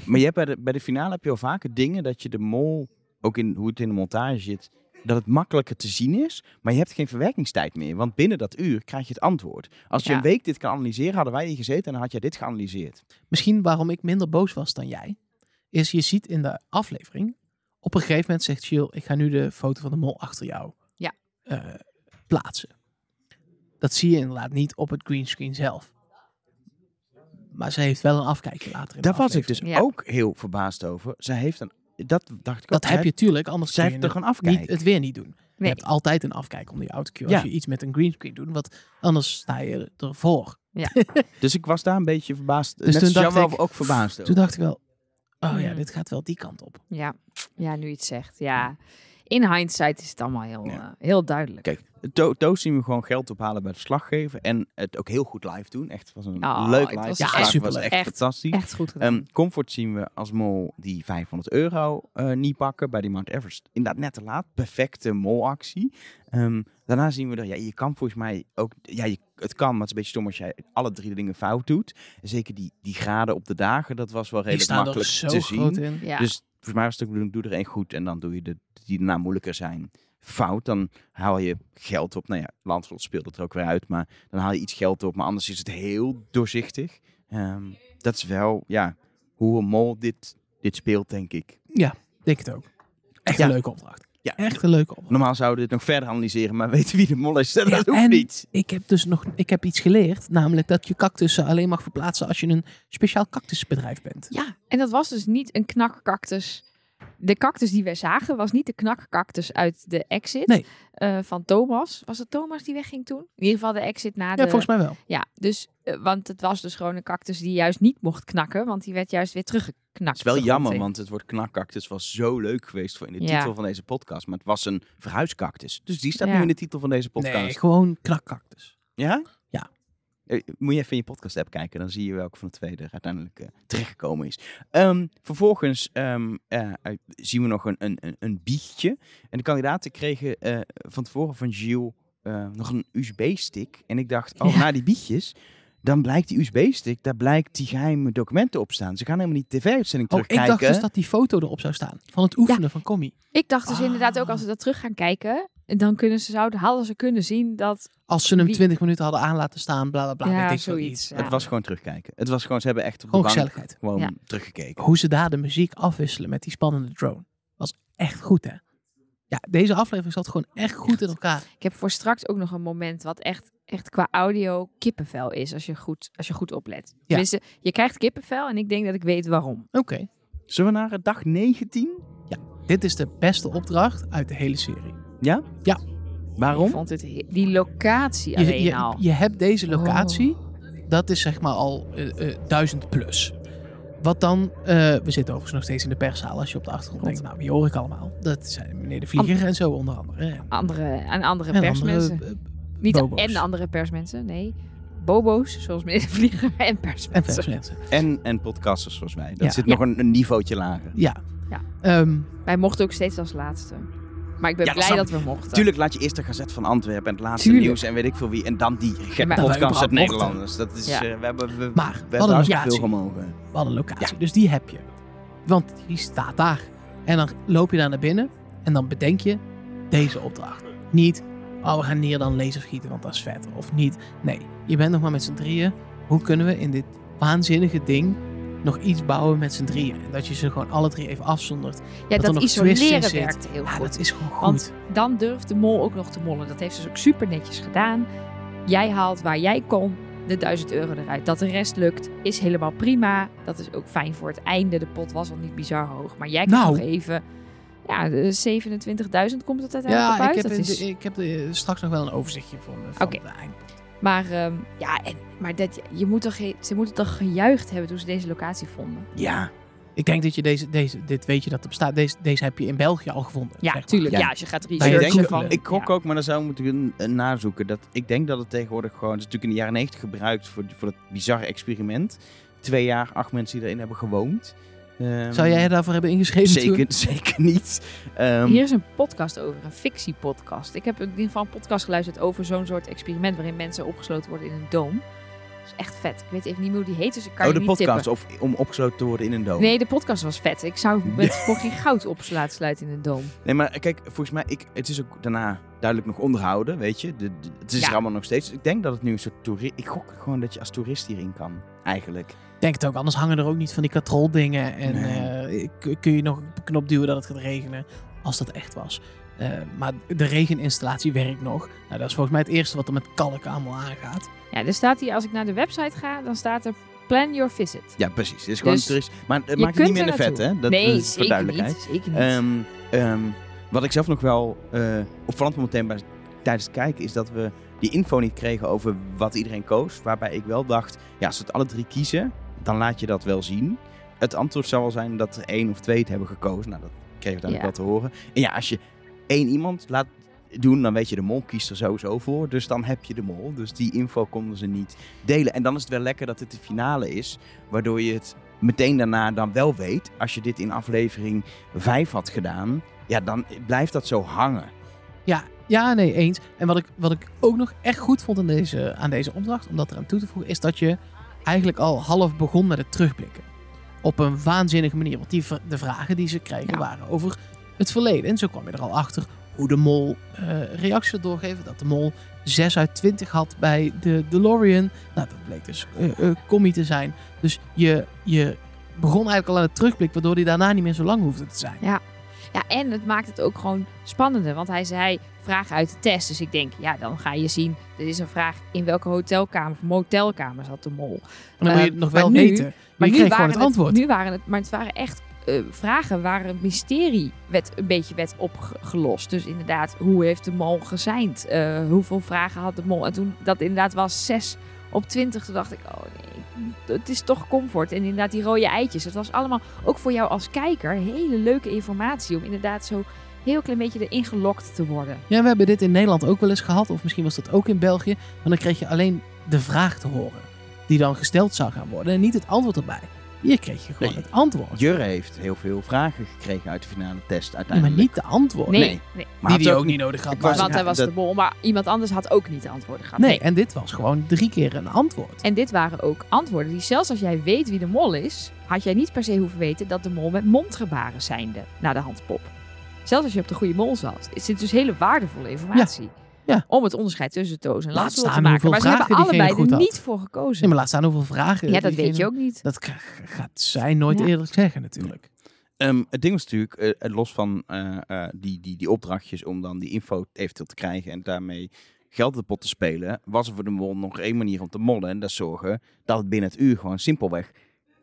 Maar je hebt bij, de, bij de finale heb je al vaker dingen dat je de mol, ook in hoe het in de montage zit, dat het makkelijker te zien is, maar je hebt geen verwerkingstijd meer. Want binnen dat uur krijg je het antwoord. Als je Ja. een week dit kan analyseren, hadden wij hier gezeten en dan had jij dit geanalyseerd. Misschien waarom ik minder boos was dan jij, is je ziet in de aflevering, op een gegeven moment zegt Jill, ik ga nu de foto van de mol achter jou Ja. eh, plaatsen. Dat zie je inderdaad niet op het greenscreen zelf. Maar ze heeft wel een afkijkje later in Daar de was ik dus. Ja. ook heel verbaasd over. Zij heeft een, dat dacht ik Dat ook, heb je tuurlijk, anders Zij kun heeft je toch een het, afkijk. niet, het weer niet doen. Je hebt altijd een afkijk onder je autocue Ja. als je iets met een greenscreen doet, want anders sta je ervoor. *laughs* Dus ik was daar een beetje verbaasd. Dus Net toen dacht ik- ook verbaasd. Toen dacht ik wel, oh ja, Hmm. dit gaat wel die kant op. Ja. ja, nu je het zegt. Ja. In hindsight is het allemaal heel, Ja. eh, heel duidelijk. Kijk, zien we gewoon geld ophalen bij de verslaggever en het ook heel goed live doen. Echt, was een Oh, leuk live was verslag. echt Het was echt, Echt. fantastisch. Echt goed gedaan. Ehm, comfort zien we als mol die 500 euro eh, niet pakken bij die Mount Everest. Inderdaad, net te laat. Perfecte molactie. Ehm, daarna zien we er, ja, je kan volgens mij ook, ja, je, het kan, maar het is een beetje stom als jij alle drie de dingen fout doet. En zeker die, die graden op de dagen, dat was wel redelijk makkelijk zo te groot zien. in. ja. Dus volgens mij was het ook bedoeling, doe er één goed en dan doe je de die daarna moeilijker zijn fout. Dan haal je geld op. Nou ja, Landslot speelt het er ook weer uit, maar dan haal je iets geld op. Maar anders is het heel doorzichtig. Ehm, dat is wel, ja, hoe een mol dit, dit speelt, denk ik. Denk het ook. Echt Ja. een leuke opdracht. Ja. Echt een leuke opdracht. Normaal zouden we dit nog verder analyseren, maar weten wie de mol is, dat Ja, hoeft en- niet. Ik heb dus nog ik heb iets geleerd, namelijk dat je cactussen alleen mag verplaatsen als je een speciaal cactusbedrijf bent. Ja, en dat was dus niet een knakcactus. De cactus die wij zagen was niet de knakcactus uit de exit Nee. eh, van Thomas. Was het Thomas die wegging toen? In ieder geval de exit na de... Ja, volgens mij wel. Ja, dus, eh, want het was dus gewoon een cactus die juist niet mocht knakken, want die werd juist weer teruggeknakt. Het is wel jammer, want het woord knakkactus was zo leuk geweest voor in de Ja. titel van deze podcast. Maar het was een verhuiscactus. Dus die staat Ja. nu in de titel van deze podcast. Nee, gewoon knakcactus. Ja? Eh, Moet je even in je podcast app kijken, dan zie je welke van de twee er uiteindelijk eh, terechtgekomen is. Ehm, vervolgens ehm, eh, zien we nog een, een, een, biechtje. En de kandidaten kregen eh, van tevoren van Gilles eh, nog een USB-stick. En ik dacht, oh, Ja. na die bietjes, dan blijkt die USB-stick, daar blijkt die geheime documenten op staan. Ze gaan helemaal niet tv-uitzending Oh, ik terugkijken. dacht dus dat die foto erop zou staan. Van het oefenen van Commie. Ik dacht dus Ah. inderdaad ook als ze dat terug gaan kijken, dan kunnen ze, zouden, hadden ze kunnen zien dat... Als ze hem Wie- 20 minuten hadden aan laten staan, bla bla bla. Ja, zoiets, iets. ja. Het was gewoon terugkijken. Het was gewoon, ze hebben echt op de Gewoon gezelligheid. gewoon Ja. teruggekeken. Hoe ze daar de muziek afwisselen met die spannende drone. Was echt goed, hè? Ja, deze aflevering zat gewoon echt goed in elkaar. Ik heb voor straks ook nog een moment wat echt, echt qua audio kippenvel is, als je goed, als je goed oplet. Tenminste, je krijgt kippenvel en ik denk dat ik weet waarom. Oké. Zullen we naar dag 19? Dit is de beste opdracht uit de hele serie. Ja? Ja. Ik Waarom? vond het he- die locatie Je, alleen je, al. je hebt deze locatie, Oh. dat is zeg maar al eh, eh, duizend plus. Wat dan, eh, we zitten overigens nog steeds in de perszaal. Als je op de achtergrond denkt, nou, wie hoor ik allemaal? Dat zijn meneer de Vlieger en zo onder andere. Andere, en andere en persmensen. andere, Niet bobo's. en andere persmensen, nee. Bobo's, zoals meneer de Vlieger, en *laughs* en persmensen. persmensen. En, en podcasters zoals wij. Dat Ja. zit Ja. nog een, een niveautje lager. Ja. Ja. Ehm, Wij mochten ook steeds als laatste. Maar ik ben Ja, blij dat we mochten. Tuurlijk laat je eerst de Gazet van Antwerpen en het laatste Tuurlijk. nieuws en weet ik veel wie. En dan die gek maar- Dat wij podcast uit. Nederlanders. Dat is, Ja. eh, we hebben, we, Maar, we hebben locatie. veel gemogen. we hadden een locatie, dus die heb je. Want die staat daar. En dan loop je daar naar binnen en dan bedenk je deze opdracht. Niet, oh we gaan neer dan lasers schieten, want dat is vet. Of niet, nee. Je bent nog maar met z'n drieën. Hoe kunnen we in dit waanzinnige ding nog iets bouwen met z'n drieën? En dat je ze gewoon alle drie even afzondert. ja, dat, in isoleren zit. werkte heel Ja, goed. dat is gewoon goed. Want dan durft de mol ook nog te mollen. Dat heeft ze dus ook super netjes gedaan. Jij haalt waar jij kon de 1000 euro eruit. Dat de rest lukt, is helemaal prima. Dat is ook fijn voor het einde. De pot was al niet bizar hoog. Maar jij kan Nou. nog even... Ja, de 27.000 komt het uiteindelijk ja, op ik uit. heb, Dat is... ik heb eh, straks nog wel een overzichtje van, van Oké. de eindpot. Maar, ehm, ja, en, maar dat, je moet toch, ze moeten toch gejuicht hebben toen ze deze locatie vonden. Ja, Ik denk dat je deze, deze, dit weet je dat er bestaat. Deze, deze heb je in België al gevonden. Ja, zeg maar. tuurlijk. Ja. Ja. als je gaat researchen van... ik gok ja. ook, maar dan zou moeten nazoeken. Dat, ik denk dat het tegenwoordig gewoon... Het is natuurlijk in de jaren 90 gebruikt voor, voor dat bizarre experiment. Twee jaar, acht mensen die erin hebben gewoond. Ehm, Zou jij je daarvoor hebben ingeschreven toen? Zeker, *laughs* zeker niet. Ehm, Hier is een podcast over, een fictiepodcast. Ik heb in ieder geval een podcast geluisterd over zo'n soort experiment waarin mensen opgesloten worden in een doom. Dat is echt vet. Ik weet even niet meer hoe die heet, dus ik kan oh, je de niet podcast tippen. of om opgesloten te worden in een doom. Nee, de podcast was vet. Ik zou *laughs* met voor geen goud op laten sluiten in een doom. Nee, maar kijk, volgens mij, ik, het is ook daarna duidelijk nog onderhouden, weet je. De, de- het is Ja. er allemaal nog steeds. Ik denk dat het nu een soort toerist... Ik gok gewoon dat je als toerist hierin kan, eigenlijk. Ik denk het ook, anders hangen er ook niet van die katroldingen. En Nee. eh, kun je nog op een knop duwen dat het gaat regenen, als dat echt was. Eh, maar de regeninstallatie werkt nog. Nou, dat is volgens mij het eerste wat er met kalk allemaal aangaat. Ja, er staat hier, als ik naar de website ga, dan staat er plan your visit. Ja, precies. Het is gewoon Dus toerist. Maar het je maakt het niet minder er vet, hè? Dat, nee, dat is voor zeker duidelijkheid. niet. Zeker niet. Ehm, ehm, wat ik zelf nog wel eh opvallend meteen bij, tijdens het kijken, is dat we die info niet kregen over wat iedereen koos. Waarbij ik wel dacht, ja, als ze het alle drie kiezen, dan laat je dat wel zien. Het antwoord zou wel zijn dat er één of twee het hebben gekozen. Nou, dat kregen we uiteindelijk wel te horen. En ja, als je één iemand laat doen, dan weet je, de mol kiest er sowieso voor. Dus dan heb je de mol. Dus die info konden ze niet delen. En dan is het wel lekker dat het de finale is, waardoor je het meteen daarna dan wel weet. Als je dit in aflevering 5 had gedaan, ja, dan blijft dat zo hangen. Ja, ja, nee, eens. En wat ik, wat ik ook nog echt goed vond aan deze, aan deze opdracht, om dat eraan toe te voegen, is dat je eigenlijk al half begon met het terugblikken. Op een waanzinnige manier. Want die, de vragen die ze kregen Ja. waren over het verleden. En zo kwam je er al achter hoe de mol eh reacties had doorgegeven. Dat de mol 6 uit 20 had bij de DeLorean. Nou, dat bleek dus eh, commie te zijn. Dus je, je begon eigenlijk al aan het terugblik, waardoor die daarna niet meer zo lang hoefde te zijn. Ja, en het maakt het ook gewoon spannender. Want hij zei vragen uit de test. Dus ik denk, ja, dan ga je zien. Er is een vraag in welke hotelkamer of motelkamer zat de mol. En dan wil je Eh, het nog maar wel nu- weten. Maar, Maar je kreeg gewoon het antwoord. nu waren het, maar het waren echt eh, vragen waar een mysterie werd, een beetje werd opgelost. Dus inderdaad, hoe heeft de mol gezeind? Eh, hoeveel vragen had de mol? En toen dat inderdaad was 6 op 20, toen dacht ik, oh nee, het is toch comfort. En inderdaad, die rode eitjes. Het was allemaal, ook voor jou als kijker, hele leuke informatie. Om inderdaad zo heel klein beetje erin gelokt te worden. Ja, we hebben dit in Nederland ook wel eens gehad. Of misschien was dat ook in België. Maar dan kreeg je alleen de vraag te horen. Die dan gesteld zou gaan worden. En niet het antwoord erbij. Hier kreeg je gewoon Nee. het antwoord. Jurre heeft heel veel vragen gekregen uit de finale test Nee, uiteindelijk. maar niet de antwoord. Nee, Nee. nee. Maar die ze ook niet nodig had. Was- Want hij was dat- de mol, maar iemand anders had ook niet de antwoorden gehad. Nee, en dit was gewoon drie keer een antwoord. En dit waren ook antwoorden die zelfs als jij weet wie de mol is, had jij niet per se hoeven weten dat de mol met mondgebaren zijnde naar de hand pop. Zelfs als je op de goede mol zat, is dit dus hele waardevolle informatie. Ja. Om het onderscheid tussen Toos en Laat te staan maken. Maar ze hebben allebei er niet voor gekozen. Nee, maar laat staan hoeveel vragen. ja, dat diegene- weet je ook niet. Dat ga- gaat zij nooit Ja. eerlijk zeggen natuurlijk. Ehm, het ding was natuurlijk, eh, los van eh, eh, die, die, die opdrachtjes om dan die info eventueel te krijgen en daarmee geld in de pot te spelen, was er voor de mol nog één manier om te mollen. En dat is zorgen dat het binnen het uur gewoon simpelweg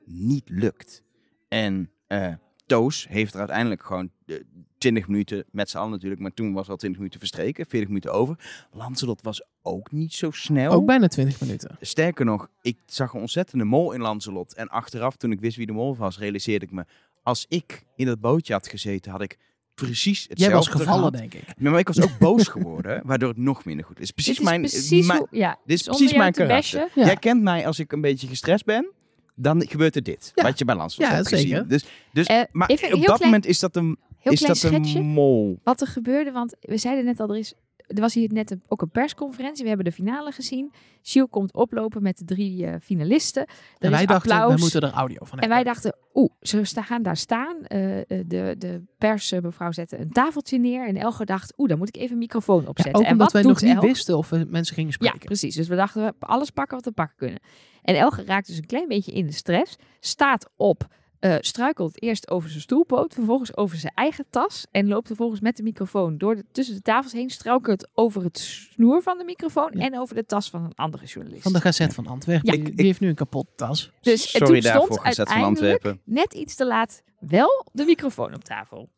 niet lukt. En eh, Toos heeft er uiteindelijk gewoon eh, 20 minuten met z'n allen natuurlijk, maar toen was al 20 minuten verstreken, 40 minuten over. Lancelot was ook niet zo snel. Ook bijna 20 minuten. Sterker nog, ik zag een ontzettende mol in Lancelot. En achteraf, toen ik wist wie de mol was, realiseerde ik me... als ik in dat bootje had gezeten, had ik precies hetzelfde Jij was gevallen, gehad. denk ik. Maar ik was ook boos geworden, *laughs* waardoor het nog minder goed is. Precies Dit is mijn, precies mijn- hoe- ja, dit is precies mijn te karakter. Ja. Jij kent mij als ik een beetje gestrest ben, dan gebeurt er dit. Ja. Wat je bij Lancelot Ja, hebt zeker. gezien. Dus, dus, Eh, maar even op dat klein- moment is dat een, Heel is klein dat een schetsje. mol. Wat er gebeurde, want we zeiden net al, er, is, er was hier net een, ook een persconferentie. We hebben de finale gezien. Gilles komt oplopen met de drie eh, finalisten. Er En wij dachten, applaus. wij moeten er audio van En hebben. wij dachten, oeh, ze gaan daar staan. Eh, eh, de, de persmevrouw zette een tafeltje neer. En Elger dacht, oeh, dan moet ik even een microfoon Ja, opzetten. ook en omdat wat wij nog niet Elger? wisten of we mensen gingen Ja, spreken. precies. Dus we dachten, we alles pakken wat we pakken kunnen. En Elger raakt dus een klein beetje in de stress. Staat op, eh, struikelt eerst over zijn stoelpoot. Vervolgens over zijn eigen tas. En loopt vervolgens met de microfoon door de, tussen de tafels heen. Struikelt over het snoer van de microfoon. Ja. En over de tas van een andere journalist. Van de Gazet van Antwerpen. Ja. Die, die heeft nu een kapot tas. Dus Sorry toen daarvoor, stond Gezet van uiteindelijk Antwerpen. net iets te laat wel de microfoon op tafel.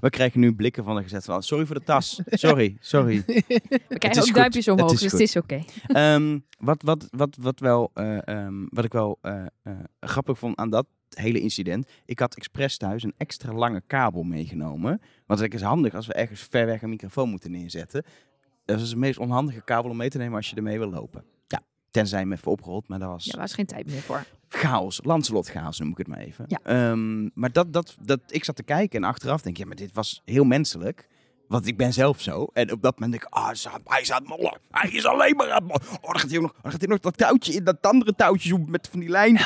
We krijgen nu blikken van de Gezet van. Sorry voor de tas. Sorry, sorry. *laughs* We krijgen ook duimpjes Het omhoog, is dus goed. het is oké. *laughs* Ehm, wat, wat, wat, wat, wel, eh, ehm, wat ik wel eh, eh, grappig vond aan dat hele incident. Ik had expres thuis een extra lange kabel meegenomen. Want dat is handig als we ergens ver weg een microfoon moeten neerzetten. Dat is de meest onhandige kabel om mee te nemen als je ermee wil lopen. Ja. Tenzij je hem even opgerold, maar dat was Ja, daar was geen tijd meer voor. Chaos. Lancelot chaos noem ik het maar even. Ja. Ehm, maar dat, dat, dat, ik zat te kijken en achteraf denk ik, ja, maar dit was heel menselijk. Want ik ben zelf zo. En op dat moment denk ik, ah, hij staat- hij staat mollen. Hij is alleen maar aan het mollen. Oh, dan gaat hij nog, dan gaat hij nog dat touwtje in, dat andere touwtje zo met van die lijn.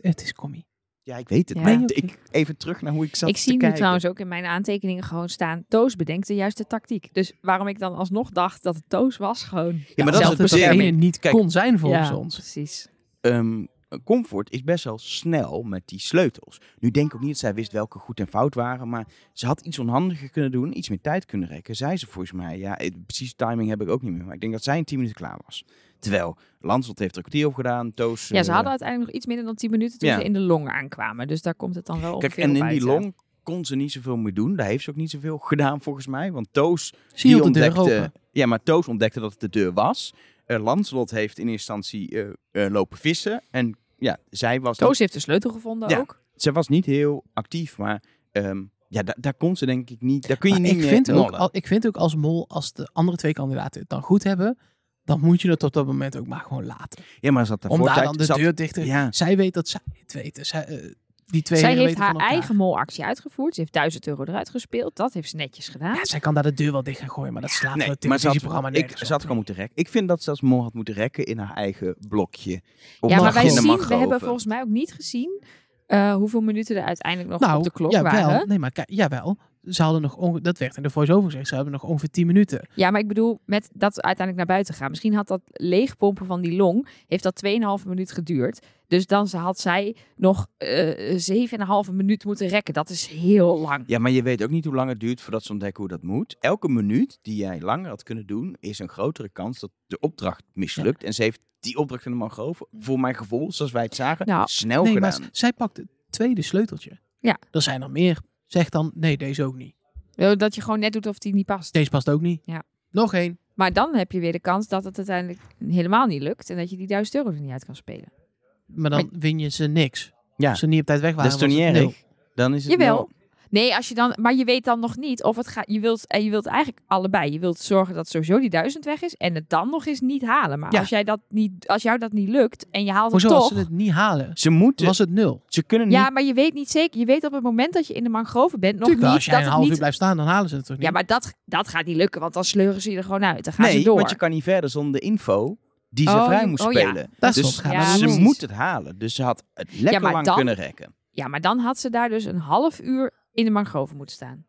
Het is commie. Ja, ik weet het. Ja. Maar ik, even terug naar hoe ik zat Ik te zie nu trouwens ook in mijn aantekeningen gewoon staan... Toos bedenkt de juiste tactiek. Dus waarom ik dan alsnog dacht dat het Toos was, gewoon... Ja, maar dat is het niet Kijk, kon zijn volgens ja, ons. precies. Ehm, Comfort is best wel snel met die sleutels. Nu denk ik ook niet dat zij wist welke goed en fout waren. Maar ze had iets onhandiger kunnen doen. Iets meer tijd kunnen rekken. Zei ze volgens mij. Ja, eh, precies timing heb ik ook niet meer. Maar ik denk dat zij in 10 minuten klaar was. Terwijl Lanslot heeft er een kwartier op gedaan. Toos... Ja, ze eh, hadden uiteindelijk nog iets minder dan 10 minuten toen Ja. ze in de long aankwamen. Dus daar komt het dan wel Kijk, ongeveer en op in die long kon ze niet zoveel meer doen. Daar heeft ze ook niet zoveel *laughs* gedaan volgens mij. Want Toos die op ontdekte. Ja, maar Toos ontdekte dat het de deur was. Eh Lancelot heeft in eerste instantie lopen vissen. En ja, zij was, Toos heeft de sleutel gevonden Ja. ook. zij was niet heel actief. Maar ehm, ja, da- daar kon ze denk ik niet. Daar kun je Maar niet ik, meer vind ook, al- ik vind ook als mol, als de andere twee kandidaten het dan goed hebben, dan moet je het op dat moment ook maar gewoon laten. Ja, maar zat Om daar dan de zat- deur dichter. Ja. Zij weet dat zij het weten. Zij, eh, die twee Zij heeft haar eigen molactie uitgevoerd. Ze heeft 1000 euro eruit gespeeld. Dat heeft ze netjes gedaan. Ja, zij kan daar de deur wel dicht gaan gooien, maar dat slaat Nee, het maar ze had, televisieprogramma ik, ze had op. gewoon moeten rekken. Ik vind dat ze als mol had moeten rekken in haar eigen blokje. Op ja, maar wij zien, we hebben volgens mij ook niet gezien eh, hoeveel minuten er uiteindelijk nog nou, op de klok ja, waren. Wel, nee, maar jawel. Ze hadden nog onge- dat werd in de voice-over gezegd. Ze hebben nog ongeveer 10 minuten. Ja, maar ik bedoel, met dat uiteindelijk naar buiten gaan. Misschien had dat leegpompen van die long, heeft dat 2,5 minuut geduurd. Dus dan had zij nog eh 7,5 minuut moeten rekken. Dat is heel lang. Ja, maar je weet ook niet hoe lang het duurt voordat ze ontdekken hoe dat moet. Elke minuut die jij langer had kunnen doen, is een grotere kans dat de opdracht mislukt. En ze heeft die opdracht in de mangrove, voor mijn gevoel, zoals wij het zagen, Nou, snel nee, gedaan. maar zij pakt het tweede sleuteltje. Ja. Er zijn er meer. Zeg dan, nee, deze ook niet. Dat je gewoon net doet of die niet past. Deze past ook niet. Ja. Nog één. Maar dan heb je weer de kans dat het uiteindelijk helemaal niet lukt. En dat je die 1000 euro er niet uit kan spelen. Maar dan win je ze niks. Ja. Als ze niet op tijd weg waren, dat is toch niet erg? Dan is het Jawel. nul. Nee, als je dan, maar je weet dan nog niet of het gaat. Je wilt, en je wilt eigenlijk allebei. Je wilt zorgen dat sowieso die duizend weg is en het dan nog eens niet halen. Maar Ja. als, jij dat niet, als jou dat niet lukt en je haalt Hoezo het als toch. ze het niet halen? Ze moeten, Was het nul? ze kunnen niet Ja, maar je weet niet zeker. Je weet op het moment dat je in de mangrove bent nog Tuurlijk, niet als jij dat een het half uur niet. blijft staan, dan halen ze het toch niet? Ja, maar dat, dat gaat niet lukken, want dan sleuren ze je er gewoon uit. Dan gaan Nee, ze door. want je kan niet verder zonder de info die ze Oh, vrij moest oh ja. spelen. Dat is dus Ja, we ze doen. precies. moet het halen. Dus ze had het lekker maar lang dan- kunnen rekken. Ja, maar dan had ze daar dus een half uur in de mangrove moeten staan.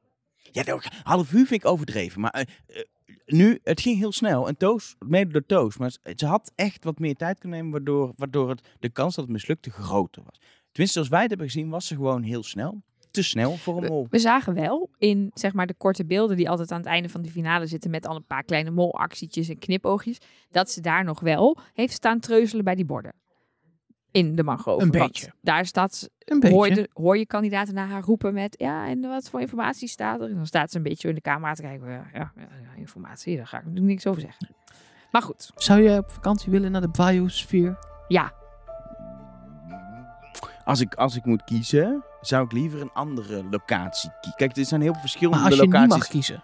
Ja, nou, half uur vind ik overdreven. Maar eh, eh, nu, het ging heel snel. En Toos, mede door Toos. Maar ze- had echt wat meer tijd kunnen nemen, waardoor, waardoor het, de kans dat het mislukte groter was. Tenminste, zoals wij het hebben gezien, was ze gewoon heel snel. Te snel voor een mol. We zagen wel in zeg maar, de korte beelden die altijd aan het einde van de finale zitten met al een paar kleine molactietjes en knipoogjes, dat ze daar nog wel heeft staan treuzelen bij die borden. In de mangrove. Een beetje. Daar staat, Een beetje. hoor, je, de- hoor je kandidaten naar haar roepen met, ja, en wat voor informatie staat er? En dan staat ze een beetje in de camera te kijken, ja, ja, ja, informatie, daar ga ik natuurlijk niks over zeggen. Maar goed, Zou je op vakantie willen naar de biosfeer? ja, Als ik, als ik moet kiezen, zou ik liever een andere locatie kiezen. Kijk, er zijn heel veel verschillende Maar als je niet locaties. mag kiezen.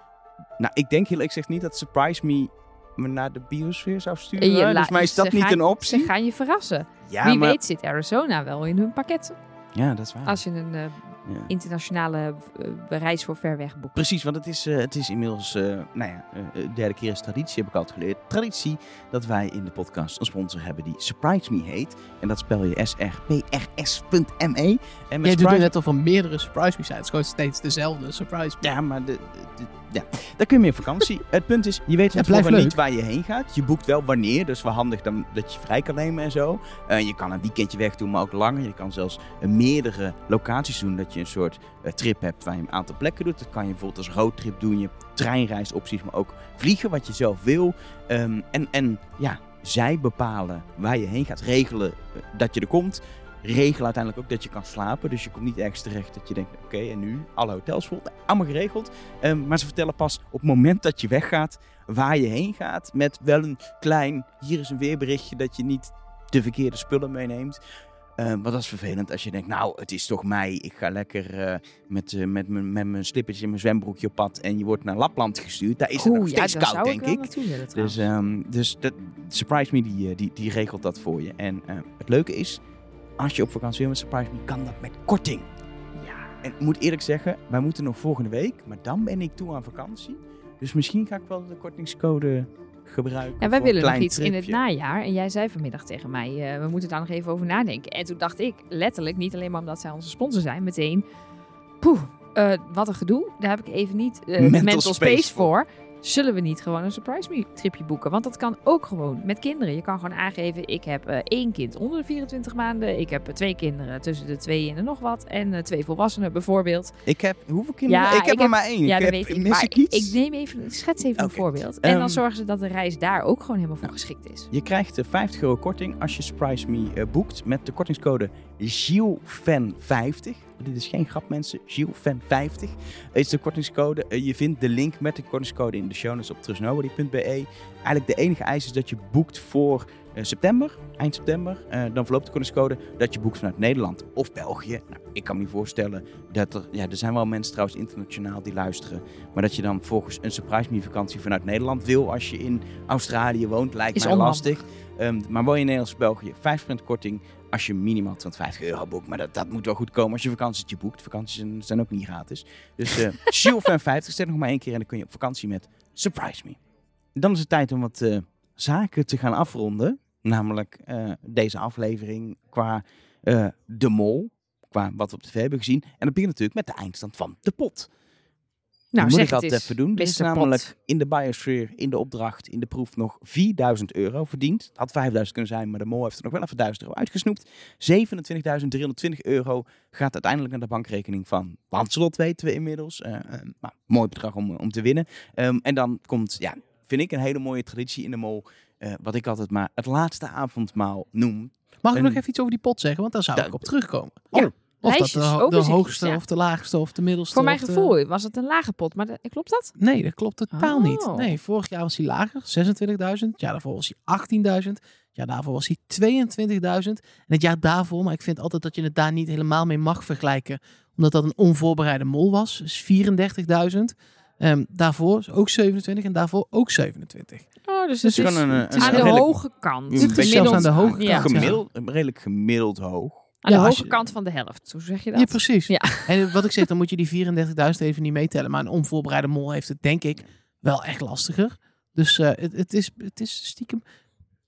Nou, ik denk heel eerlijk gezegd niet dat Surprise Me me naar de biosfeer zou sturen. Je dus mij is dat ze niet gaan- een ze optie. gaan je verrassen. Ja, Wie maar... weet zit Arizona wel in hun pakket. Ja, dat is waar. Als je een eh, Ja. internationale eh, reis voor ver weg boekt. Precies, want het is, eh, het is inmiddels, eh, nou ja, eh, de derde keer is traditie, heb ik altijd geleerd. Traditie dat wij in de podcast een sponsor hebben die Surprise Me heet. En dat spel je srprs.me. En met Jij doet er net al van meerdere surprise me sites. Gewoon steeds dezelfde surprise me. Ja, maar de, de- ja. daar kun je mee op vakantie. *laughs* het punt is, je weet van tevoren niet waar je heen gaat. Je boekt wel wanneer, dus wel handig dan dat je vrij kan nemen en zo. Eh, je kan een weekendje weg doen, maar ook langer. Je kan zelfs eh, meerdere locaties doen, dat je een soort eh, trip hebt waar je een aantal plekken doet. Dat kan je bijvoorbeeld als roadtrip doen. Je treinreisopties, maar ook vliegen wat je zelf wil. Ehm, en, en ja, zij bepalen waar je heen gaat. Regelen dat je er komt. Regelen uiteindelijk ook dat je kan slapen. Dus je komt niet ergens terecht dat je denkt, oké, en nu? Alle hotels vol. Allemaal geregeld. Ehm, maar ze vertellen pas op het moment dat je weggaat, waar je heen gaat. Met wel een klein, hier is een weerberichtje dat je niet de verkeerde spullen meeneemt. Ehm, want dat is vervelend als je denkt, nou, het is toch mei. Ik ga lekker eh, met, eh, met, mijn- met mijn slippertje en mijn zwembroekje op pad. En je wordt naar Lapland gestuurd. Daar is het nog ja, koud, zou denk ik Dus, ehm, dus dat, Surprise Me die, eh, die, die regelt dat voor je. En het leuke is, als je op vakantie wil met Surprise Me, kan dat met korting. ja. En ik moet eerlijk zeggen, wij moeten nog volgende week, maar dan ben ik toe aan vakantie. Dus misschien ga ik wel de kortingscode gebruiken. Ja, wij willen nog iets in het najaar. En jij zei vanmiddag tegen mij, eh, we moeten daar nog even over nadenken. En toen dacht ik, letterlijk, niet alleen maar omdat zij onze sponsor zijn, meteen, poeh, eh, wat een gedoe. Daar heb ik even niet eh, Mental mental, space space, voor. Zullen we niet gewoon een surprise me tripje boeken? Want dat kan ook gewoon met kinderen. Je kan gewoon aangeven, ik heb eh, één kind onder de 24 maanden. Ik heb eh, twee kinderen tussen de twee en de nog wat. En eh, twee volwassenen bijvoorbeeld. Ik heb, hoeveel kinderen? Ja, ik heb ik er maar één. ja, ik heb, weet ik. mis ik iets? ik neem even, ik schets even een voorbeeld. En Ehm, dan zorgen ze dat de reis daar ook gewoon helemaal voor geschikt is. Je krijgt eh, 50 euro korting als je Surprise Me boekt met de kortingscode GILFAN50. Dit is geen grap mensen, GILFAN50 is de kortingscode. Eh, je vindt de link met de kortingscode in de show notes op trustnobody.be. Eigenlijk de enige eis is dat je boekt voor eh, september, eind september. Eh, dan verloopt de kortingscode dat je boekt vanuit Nederland of België. Nou, ik kan me niet voorstellen dat er... Ja, er zijn wel mensen trouwens internationaal die luisteren. Maar dat je dan volgens een Surprise Me vakantie vanuit Nederland wil als je in Australië woont, lijkt Is mij onhandig. lastig. Ehm, maar woon je in Nederlands of België, 5% korting als je minimaal 250 euro boekt. Maar dat, dat moet wel goed komen als je vakantietje boekt. Vakanties zijn, zijn ook niet gratis. Dus eh *laughs* Shield van 50, zet nog maar één keer en dan kun je op vakantie met Surprise Me. Dan is het tijd om wat eh, zaken te gaan afronden. Namelijk eh, deze aflevering qua eh, de mol. Qua wat we op tv hebben gezien. En dat begint natuurlijk met de eindstand van de pot. Nou, dat moet zeg ik het altijd eens, even doen. Dit is. Pot. namelijk in de biosphere, in de opdracht, in de proef nog 4000 euro verdiend. Het had 5000 kunnen zijn, maar de mol heeft er nog wel even 1000 euro uitgesnoept. 27.320 euro gaat uiteindelijk naar de bankrekening van Lancelot, weten we inmiddels. Eh, eh, maar mooi bedrag om, om te winnen. Ehm, en dan komt, ja, vind ik een hele mooie traditie in de mol. eh, wat ik altijd maar het laatste avondmaal noem. Mag ik En- nog even iets over die pot zeggen? Want daar zou ik op terugkomen. Ja, of dat de, ho- de hoogste ja. of de laagste of de middelste. Voor mijn de- gevoel was het een lage pot, maar klopt dat? Nee, dat klopt totaal Oh. niet. Nee, vorig jaar was hij lager, 26.000. Het jaar daarvoor was hij 18.000. Het jaar daarvoor was hij 22.000. En het jaar daarvoor, maar ik vind altijd dat je het daar niet helemaal mee mag vergelijken. Omdat dat een onvoorbereide mol was. Dus 34.000. Ehm, daarvoor is ook 27 en daarvoor ook 27. Oh, dus Dus het is een, het is aan een de redelijk- hoge kant. Het is zelfs aan de hoge ja. kant, ja. Gemiddeld, redelijk gemiddeld hoog. Aan de Ja, hoge je- kant van de helft. Hoe zeg je dat? Ja, precies. Ja. En wat ik zeg, dan moet je die 34.000 even niet meetellen. Maar een onvoorbereide mol heeft het denk ik wel echt lastiger. Dus eh, het, het, is, het is stiekem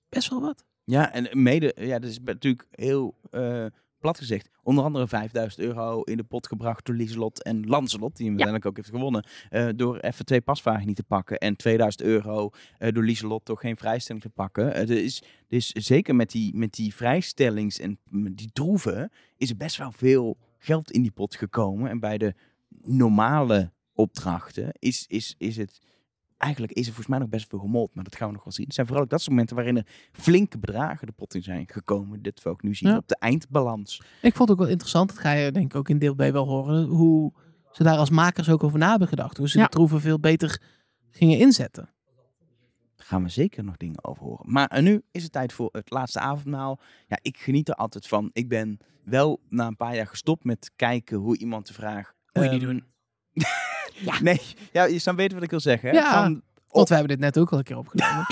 best wel wat. Ja, en mede, ja, dat is natuurlijk heel eh, plat gezegd. Onder andere 5000 euro in de pot gebracht door Lieselot en Lancelot, die hem uiteindelijk ook heeft gewonnen. eh, door even twee pasvragen niet te pakken. En 2000 euro eh, door Lieselot toch geen vrijstelling te pakken. Is, er is zeker met die, met die vrijstellings- en die droeven is er best wel veel geld in die pot gekomen. En bij de normale opdrachten is, is, is het eigenlijk is er volgens mij nog best veel gemold, maar dat gaan we nog wel zien. Het zijn vooral ook dat soort momenten waarin er flinke bedragen de pot in zijn gekomen. Dit we ook nu zien Ja. op de eindbalans. Ik vond het ook wel interessant, dat ga je denk ik ook in deel B wel horen, hoe ze daar als makers ook over na hebben gedacht. Hoe ze Ja. de troeven veel beter gingen inzetten. Daar gaan we zeker nog dingen over horen. Maar eh, nu is het tijd voor het laatste avondmaal. Ja, ik geniet er altijd van. Ik ben wel na een paar jaar gestopt met kijken hoe iemand de vraag... Moet je niet ehm, doen. Ja. *laughs* Nee, ja, je zou weten wat ik wil zeggen. Hè? Ja. Van, Want wij hebben dit net ook al een keer opgenomen.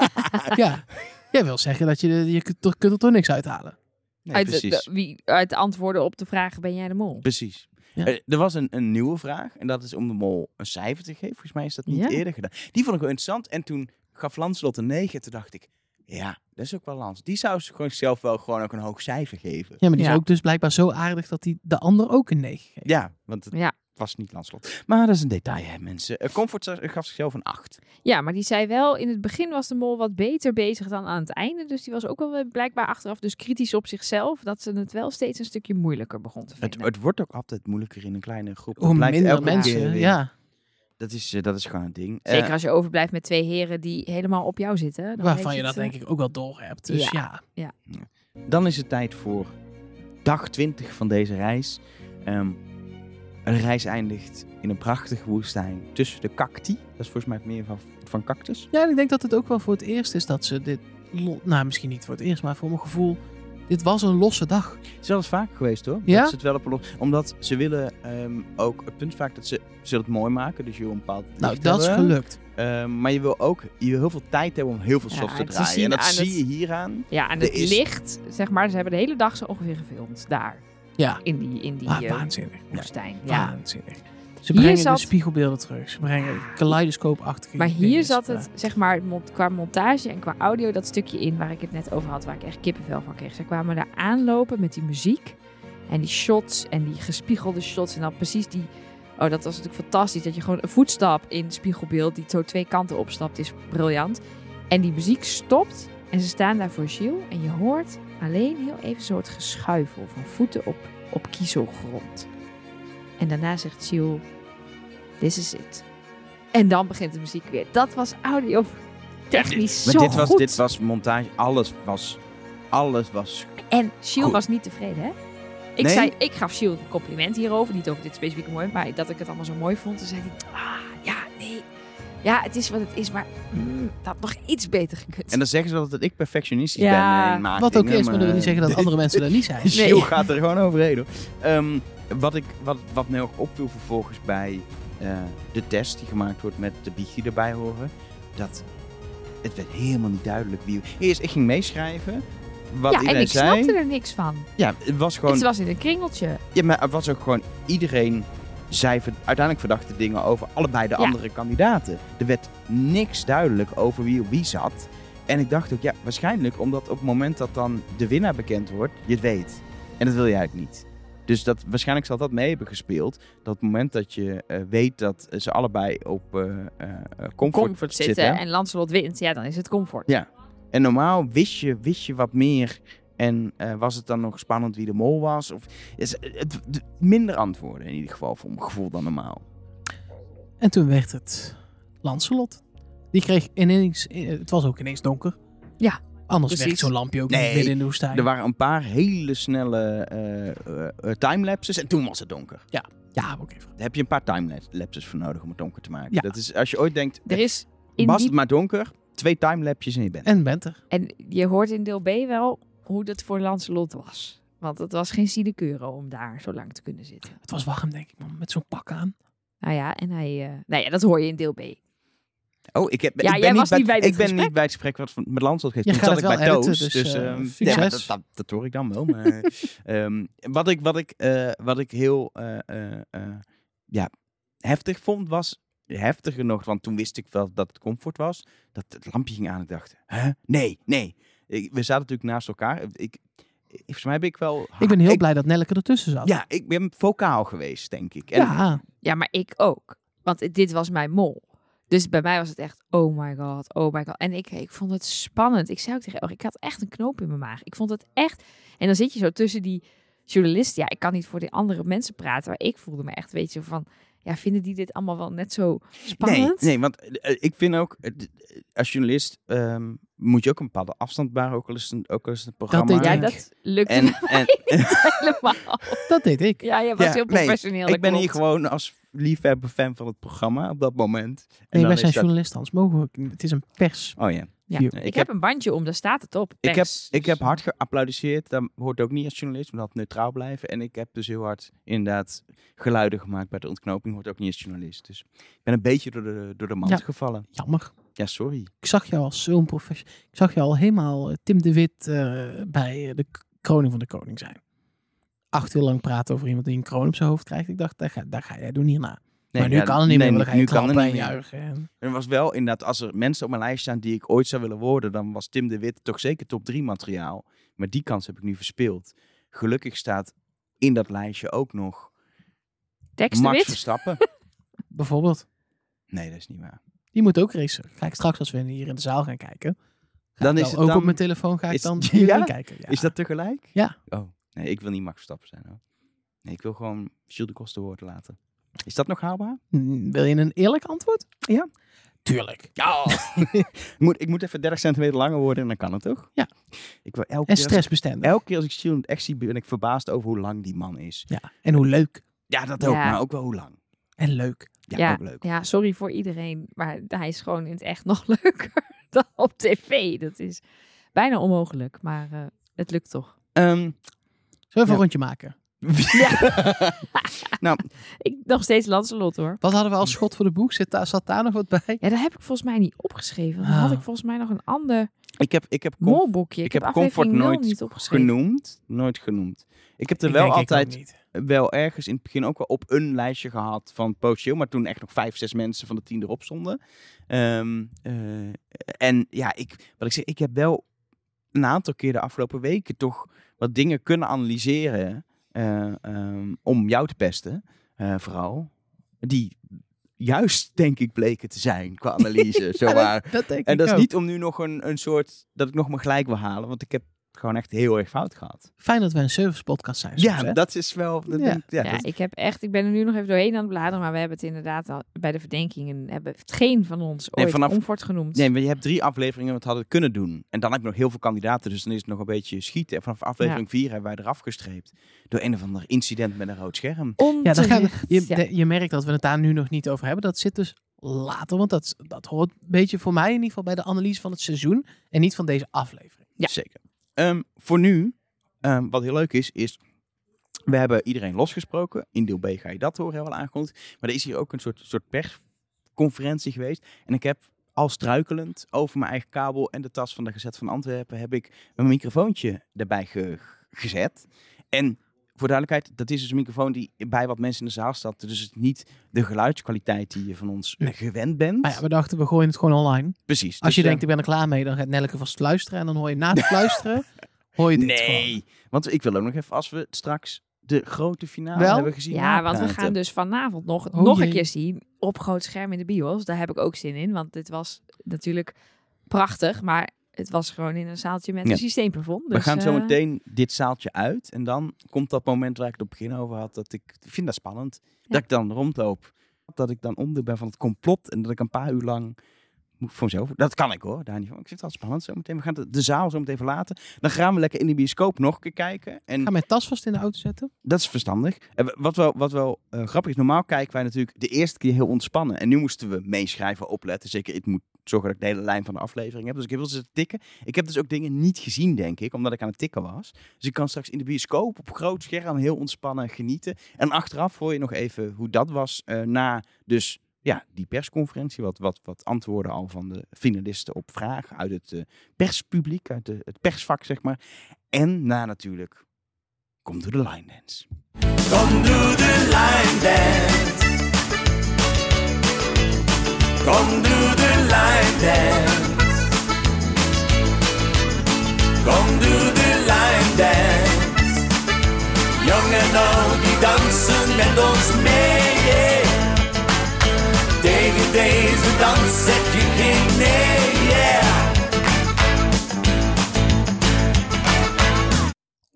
*laughs* ja, jij wil zeggen dat je, je kunt, er- kunt er toch niks uithalen. nee, uit, de, precies. de- wie, uit de antwoorden op de vragen ben jij de mol? Precies. Ja. Eh, er was een, een nieuwe vraag. En dat is om de mol een cijfer te geven. Volgens mij is dat niet Ja. eerder gedaan. Die vond ik wel interessant. En toen gaf Lanslot een 9. Toen dacht ik, ja, dat is ook wel Lans. Die zou ze gewoon zelf wel gewoon ook een hoog cijfer geven. Ja, maar die Ja. is ook dus blijkbaar zo aardig dat hij de ander ook een 9 geeft. Ja, want het Ja. Was niet Lanslot. Maar dat is een detail, hè, mensen. Eh, Comfort gaf zichzelf een 8. Ja, maar die zei wel, in het begin was de mol wat beter bezig dan aan het einde. Dus die was ook wel weer blijkbaar achteraf dus kritisch op zichzelf. Dat ze het wel steeds een stukje moeilijker begon te Het, vinden. het wordt ook altijd moeilijker in een kleine groep. Dat Hoe blijkt minder elke mensen, ja. Dat is, eh, dat is gewoon een ding. Zeker Eh, als je overblijft met twee heren die helemaal op jou zitten. dan Waarvan je dat het, eh, denk ik ook wel door hebt. Dus ja. Ja. Dan is het tijd voor dag 20 van deze reis. Ehm, een reis eindigt in een prachtige woestijn tussen de cacti. Dat is volgens mij het meer van, van cactus. Ja, en ik denk dat het ook wel voor het eerst is dat ze dit... Nou, misschien niet voor het eerst, maar voor mijn gevoel... Dit was een losse dag. Het is wel eens vaker geweest hoor. Ja? Dat ze het wel op een los- Omdat ze willen ehm, ook het punt vaak dat ze, ze het mooi maken. Dus je wil een bepaald Nou, licht dat is gelukt. Ehm, maar je wil ook je wil heel veel tijd hebben om heel veel Ja, shots te en te draaien. En dat zie het- je hieraan. Ja, en het is- licht, zeg maar, ze hebben de hele dag zo ongeveer gefilmd daar. Ja. In die, in die Ah, eh, waanzinnig. Woestijn. Ja. Waanzinnig. Ze Hier brengen zat- de spiegelbeelden terug. Ze brengen kaleidoscoopachtige Maar hier zat het, zeg maar, qua montage en qua audio, dat stukje in waar ik het net over had, waar ik echt kippenvel van kreeg. Ze kwamen daar aanlopen met die muziek en die shots en die gespiegelde shots en dan precies die... Oh, dat was natuurlijk fantastisch. Dat je gewoon een voetstap in het spiegelbeeld die zo twee kanten opstapt, is briljant. En die muziek stopt en ze staan daar voor Gilles en je hoort alleen heel even zo het geschuifel van voeten op, op kiezelgrond. En daarna zegt Gilles, this is it. En dan begint de muziek weer. Dat was audio technisch Maar zo dit was, goed. dit was montage. Alles was. Alles was. En Gilles Goed. was niet tevreden, hè? Ik, Nee? zei, ik gaf Gilles een compliment hierover. Niet over dit specifieke mooi, maar dat ik het allemaal zo mooi vond. Toen zei hij, ah. Ja, het is wat het is, maar mm, dat had nog iets beter gekund. En dan zeggen ze altijd dat ik perfectionistisch Ja, ben. in Wat ook is, maar dat wil niet zeggen dat andere mensen dat niet zijn. *laughs* Nee. Gilles gaat er gewoon overheen hoor. Ehm, wat, ik, wat, wat mij ook opviel vervolgens bij eh, de test die gemaakt wordt met de biegie erbij horen. Dat het werd helemaal niet duidelijk wie... Eerst, ik ging meeschrijven. Wat ja, en ik zei. snapte er niks van. Ja, het was gewoon... Het was in een kringeltje. Ja, maar het was ook gewoon... Iedereen ver- uiteindelijk verdachte dingen over allebei de Ja. andere kandidaten. Er werd niks duidelijk over wie op wie zat. En ik dacht ook, ja, waarschijnlijk omdat op het moment dat dan de winnaar bekend wordt, je het weet. En dat wil je eigenlijk niet. Dus dat, waarschijnlijk zal dat mee hebben gespeeld. Dat het moment dat je eh, weet dat ze allebei op eh, eh, comfort, Comfort zitten. zitten en Lancelot wint. Ja, dan is het comfort. Ja. En normaal wist je, wist je wat meer. En eh, was het dan nog spannend wie de mol was? Of is het, het- het- minder antwoorden in ieder geval voor mijn gevoel dan normaal. En toen werd het Lancelot. Die kreeg ineens, eh, het was ook ineens donker. Ja, Anders precies. werkt zo'n lampje ook Nee, niet midden in de woestijn. Er waren een paar hele snelle eh, timelapses en toen was het donker. Ja, ook even. Daar heb je een paar timelapses voor nodig om het donker te maken. Ja. Dat is, als je ooit denkt, Er is in was die het maar donker, twee timelapses en je bent. En bent er. En je hoort in deel B wel hoe dat voor Lancelot was. Want het was geen sinecure om daar zo lang te kunnen zitten. Het was warm, denk ik, man. Met zo'n pak aan. Nou ja, en hij... eh nou ja, dat hoor je in deel B. Oh, ik, heb, Ja, ik ben jij niet was bij, niet bij Ik ben gesprek. niet bij het gesprek wat van- met Landslot geeft. Je Toen gaat zat ik het bij wel Toos. editen, dus dus, ehm, eh, ja, succes. dat, dat, dat hoor ik dan wel. Maar, *laughs* ehm, wat, ik, wat, ik, eh, wat ik heel eh, eh, eh, ja, heftig vond was... Heftiger nog, want toen wist ik wel dat het comfort was. Dat het lampje ging aan. Ik dacht, hè? Nee, nee. Ik, we zaten natuurlijk naast elkaar. Ik, ik, volgens mij ben ik wel... Ik ben heel ik- blij dat Nelleke ertussen zat. Ja, ik ben vocaal geweest, denk ik. En ja. Ja, maar ik ook. Want dit was mijn mol. Dus bij mij was het echt, oh my god, oh my god. En ik, ik vond het spannend. Ik zei ook tegen ik had echt een knoop in mijn maag. Ik vond het echt... En dan zit je zo tussen die journalisten. Ja, ik kan niet voor die andere mensen praten. Maar ik voelde me echt, weet je, van... ja, vinden die dit allemaal wel net zo spannend? Nee, nee want eh, ik vind ook, eh, eh, als journalist ehm, moet je ook een bepaalde afstand bewaren, ook al is het ook al is het een programma. deed Ja, ik. dat lukt En, *laughs* en, helemaal. Dat deed ik. Ja, je was Ja, heel nee, professioneel. dat ik ben hier gewoon als liefhebber fan van het programma op dat moment. En Nee, wij zijn dat- journalisten, anders mogen we... Het is een pers. Oh ja. Ja. Ik, Ik heb een bandje om, daar staat het op. Ik heb, ik heb hard geapplaudisseerd. Dat hoort ook niet als journalist, maar dat neutraal blijven. En ik heb dus heel hard inderdaad geluiden gemaakt bij de ontknoping. Hoort ook niet als journalist. Dus ik ben een beetje door de, door de mand Ja. gevallen. Jammer. Ja, sorry. Ik zag jou als zo'n professional. Ik zag jou al helemaal eh, Tim de Wit eh, bij eh, de kroning van de koning zijn. Acht uur lang praten over iemand die een kroon op zijn hoofd krijgt. Ik dacht, daar ga, daar ga jij doen hierna. Nee, maar nu ja, kan het niet nee, meer, nu kan het niet meer. juichen. En... Er was wel inderdaad, als er mensen op mijn lijst staan die ik ooit zou willen worden, dan was Tim de Wit toch zeker top 3 materiaal. Maar die kans heb ik nu verspeeld. Gelukkig staat in dat lijstje ook nog Max wit. Verstappen. *laughs* Bijvoorbeeld. Nee, dat is niet waar. Die moet ook racen. Ga ik straks als we hier in de zaal gaan kijken. Ga Dan is het ook dan- op mijn telefoon ga ik is- dan *laughs* Ja? kijken. Ja. Is dat tegelijk? Ja. Oh, nee, ik wil niet Max Verstappen zijn hoor. Nee, ik wil gewoon Gilles de Koster woorden laten. Is dat nog haalbaar? Mm, Wil je een eerlijk antwoord? Ja. Tuurlijk. Ja. ik, *laughs* moet, ik moet even 30 centimeter langer worden en dan kan het toch? Ja. Ik wil elke En keer, als, stressbestendig. elke keer als ik het echt zie, ben ik verbaasd over hoe lang die man is. Ja. En hoe leuk. Ja, dat ook, Ja. maar ook wel hoe lang. En leuk. Ja, ja, ook leuk. ja, sorry voor iedereen, maar hij is gewoon in het echt *laughs* nog leuker dan op tv. Dat is bijna onmogelijk, maar eh, het lukt toch. Ehm, Zullen we even Ja. een rondje maken? *laughs* nou, Ik nog steeds Lancelot hoor. Wat hadden we als schot voor de boek? Zit daar, zat daar nog wat bij? Ja, dat heb ik volgens mij niet opgeschreven. Dan had Oh. ik volgens mij nog een ander ik heb, ik heb molboekje. Ik, ik heb, Comfort nooit niet opgeschreven. genoemd. Nooit genoemd. Ik heb er Ik wel altijd wel ergens in het begin ook wel op een lijstje gehad van potentieel, maar toen echt nog vijf, zes mensen van de tien erop stonden. Ehm, eh, en ja, ik, wat ik zeg, ik heb wel een aantal keer de afgelopen weken toch wat dingen kunnen analyseren eh, ehm, om jou te pesten, eh, vooral. Die juist, denk ik, bleken te zijn qua analyse. *laughs* Ja, dat, dat En dat is ook. niet om nu nog een, een soort, dat ik nog mijn gelijk wil halen, want ik heb gewoon echt heel erg fout gehad. Fijn dat we een service podcast zijn. Ja, hè? dat is wel. Dat Ja. denk, ja, Ja, dat- ik heb echt, ik ben er nu nog even doorheen aan het bladeren, maar we hebben het inderdaad al bij de verdenkingen, hebben het geen van ons Nee, ooit vanaf- comfort genoemd. Nee, maar je hebt drie afleveringen wat hadden kunnen doen. En dan heb ik nog heel veel kandidaten, dus dan is het nog een beetje schieten. En vanaf aflevering vier hebben wij eraf gestreept. Door een of ander incident met een rood scherm. Ja, dan gaan we, Onterecht. je, Ja. de- je merkt dat we het daar nu nog niet over hebben. Dat zit dus later, want dat, dat hoort een beetje voor mij in ieder geval bij de analyse van het seizoen. En niet van deze aflevering. Ja. Zeker. Ehm, voor nu, ehm, wat heel leuk is, is... We hebben iedereen losgesproken. In deel B ga je dat horen, wel aangekondigd. Maar er is hier ook een soort, soort persconferentie geweest. En ik heb al struikelend over mijn eigen kabel en de tas van de Gezet van Antwerpen... heb ik mijn microfoontje erbij ge- gezet. En voor duidelijkheid, dat is dus een microfoon die bij wat mensen in de zaal staat. Dus het is niet de geluidskwaliteit die je van ons Nee. gewend bent. Maar ja, we dachten, we gooien het gewoon online. Precies. Als Dus, je eh, denkt, ik ben er klaar mee, dan gaat Nelleke vast luisteren. En dan hoor je na het *laughs* fluisteren, hoor je dit gewoon. Nee, want ik wil ook nog even, als we straks de grote finale Wel? hebben gezien. Ja, want we gaan dus vanavond nog, Oh nog een keer zien op groot scherm in de bios. Daar heb ik ook zin in, want dit was natuurlijk prachtig, maar het was gewoon in een zaaltje met Ja. een systeemplafond. We Dus, gaan zo eh, meteen dit zaaltje uit. En dan komt dat moment waar ik het op het begin over had. Dat ik, ik vind dat spannend. Dat ik dan rondloop. Dat ik dan onderdeel ben van het complot. En dat ik een paar uur lang moet voor mezelf. Dat kan ik hoor, daar niet van. Ik vind het wel spannend zo meteen. We gaan de, de zaal zo meteen verlaten. Dan gaan we lekker in de bioscoop nog een keer kijken. En Ik ga mijn tas vast in de auto zetten. Dat is verstandig. En wat wel, wat wel eh, grappig is, normaal kijken wij natuurlijk de eerste keer heel ontspannen. En nu moesten we meeschrijven, opletten. Zeker, ik moet zorgen dat ik de hele lijn van de aflevering heb. Dus ik heb wel zitten tikken. Ik heb dus ook dingen niet gezien, denk ik, omdat ik aan het tikken was. Dus ik kan straks in de bioscoop op groot scherm heel ontspannen genieten. En achteraf hoor je nog even hoe dat was eh, na dus ja, die persconferentie. Wat, wat, wat antwoorden al van de finalisten op vragen uit het eh, perspubliek, uit de, het persvak, zeg maar. En na natuurlijk, kom door de line dance. Kom doe de line dance. Kom doe de line dance. Kom doe de line dance. Jong en die dansen met ons mee. Tegen deze dans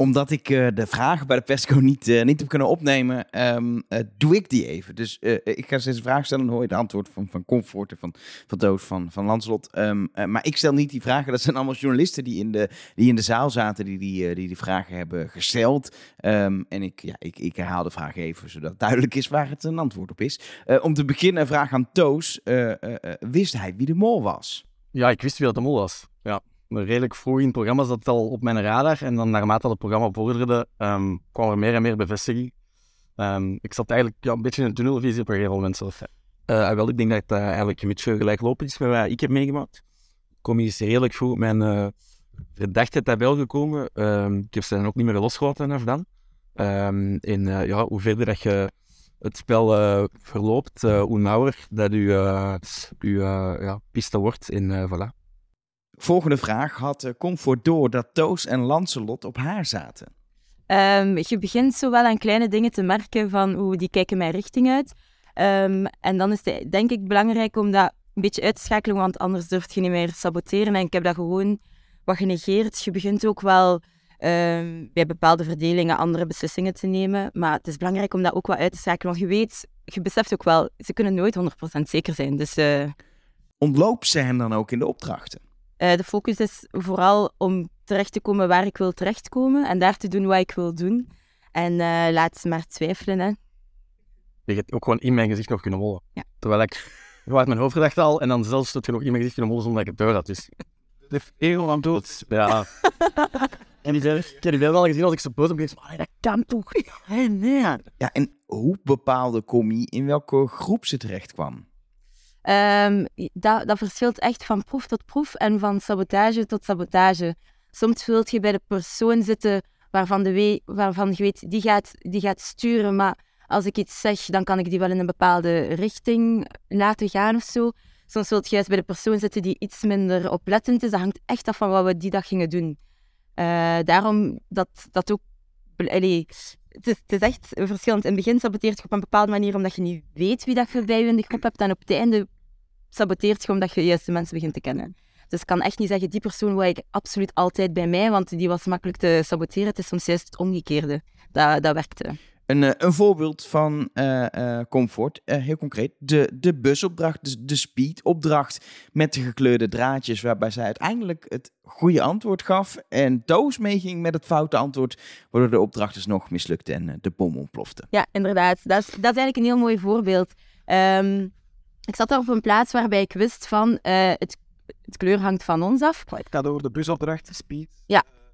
omdat ik eh, de vragen bij de Pesco niet, eh, niet heb kunnen opnemen, ehm, eh, doe ik die even. Dus ik ga steeds een vraag stellen, dan hoor je de antwoord van, van Comfort en van, van Doos, van, van Lanslot. Ehm, eh, maar ik stel niet die vragen, dat zijn allemaal journalisten die in de, die in de zaal zaten, die die, die, vragen hebben gesteld. Ehm, en ik, ja, ik, ik herhaal de vraag even, zodat duidelijk is waar het een antwoord op is. Om te beginnen, een vraag aan Toos. Wist hij wie de mol was? Ja, ik wist wie dat de mol was. Redelijk vroeg in het programma zat het al op mijn radar. En dan naarmate het programma vorderde, ehm, kwam er meer en meer bevestiging. Ehm, ik zat eigenlijk ja, een beetje in een tunnelvisie op een gegeven moment zelf. Eh, ah, wel, ik denk dat het eh, eigenlijk een beetje gelijklopend is met wat ik heb meegemaakt. Kom is redelijk vroeg op mijn eh verdachte tabel gekomen. Ehm, ik heb ze dan ook niet meer losgelaten vanaf dan. En ja, hoe verder dat je het spel verloopt, hoe nauwer dat je, eh, ja, piste wordt. En voilà. Volgende vraag had eh, Comfort door dat Toos en Lancelot op haar zaten. Ehm, je begint zo wel aan kleine dingen te merken van hoe die kijken mijn richting uit. Ehm, en dan is het denk ik belangrijk om dat een beetje uit te schakelen, want anders durft je niet meer saboteren. En ik heb dat gewoon wat genegeerd. Je begint ook wel ehm, bij bepaalde verdelingen andere beslissingen te nemen. Maar het is belangrijk om dat ook wat uit te schakelen, want je weet, je beseft ook wel, ze kunnen nooit 100% zeker zijn. Dus eh, Ontloopt ze hem dan ook in de opdrachten? Eh, de focus is vooral om terecht te komen waar ik wil terechtkomen en daar te doen wat ik wil doen. En eh, laat ze maar twijfelen. Hè. Je hebt ook gewoon in mijn gezicht nog kunnen mollen. Ja. Terwijl ik gewoon uit mijn hoofd gedacht al, en dan zelfs dat je nog in mijn gezicht kunnen mollen zonder dat ik het door had. Dus De ego aan dood. ja. *laughs* en die ik heb wel gezien als ik zo boos op geweest, maar dat kan toch niet? Hey, nee. Ja, en hoe bepaalde Commie in welke groep ze terecht kwam? Ehm, dat, verschilt echt van proef tot proef en van sabotage tot sabotage. Soms wilt je bij de persoon zitten waarvan, de we- waarvan je weet, die gaat, die gaat sturen, maar als ik iets zeg, dan kan ik die wel in een bepaalde richting laten gaan of zo. Soms wilt je juist bij de persoon zitten die iets minder oplettend is. Dat hangt echt af van wat we die dag gingen doen. Eh, daarom dat dat ook... het, is, echt verschillend. In het begin saboteert je op een bepaalde manier omdat je niet weet wie dat je bij je in de groep hebt. En op het einde saboteert je omdat je juist de mensen begint te kennen. Dus ik kan echt niet zeggen, die persoon wil ik absoluut altijd bij mij, want die was makkelijk te saboteren. Het is soms juist het omgekeerde. Dat, dat werkte. Een, eh, een voorbeeld van eh, eh, comfort, eh, heel concreet, de, de busopdracht, de, de speedopdracht met de gekleurde draadjes, waarbij zij uiteindelijk het goede antwoord gaf en Toos meeging met het foute antwoord, waardoor de opdracht dus nog mislukte en de bom ontplofte. Ja, inderdaad. Dat is, dat is eigenlijk een heel mooi voorbeeld. Ehm, ik zat daar op een plaats waarbij ik wist van eh, het, het kleur hangt van ons af. Het gaat over de busopdracht, speed.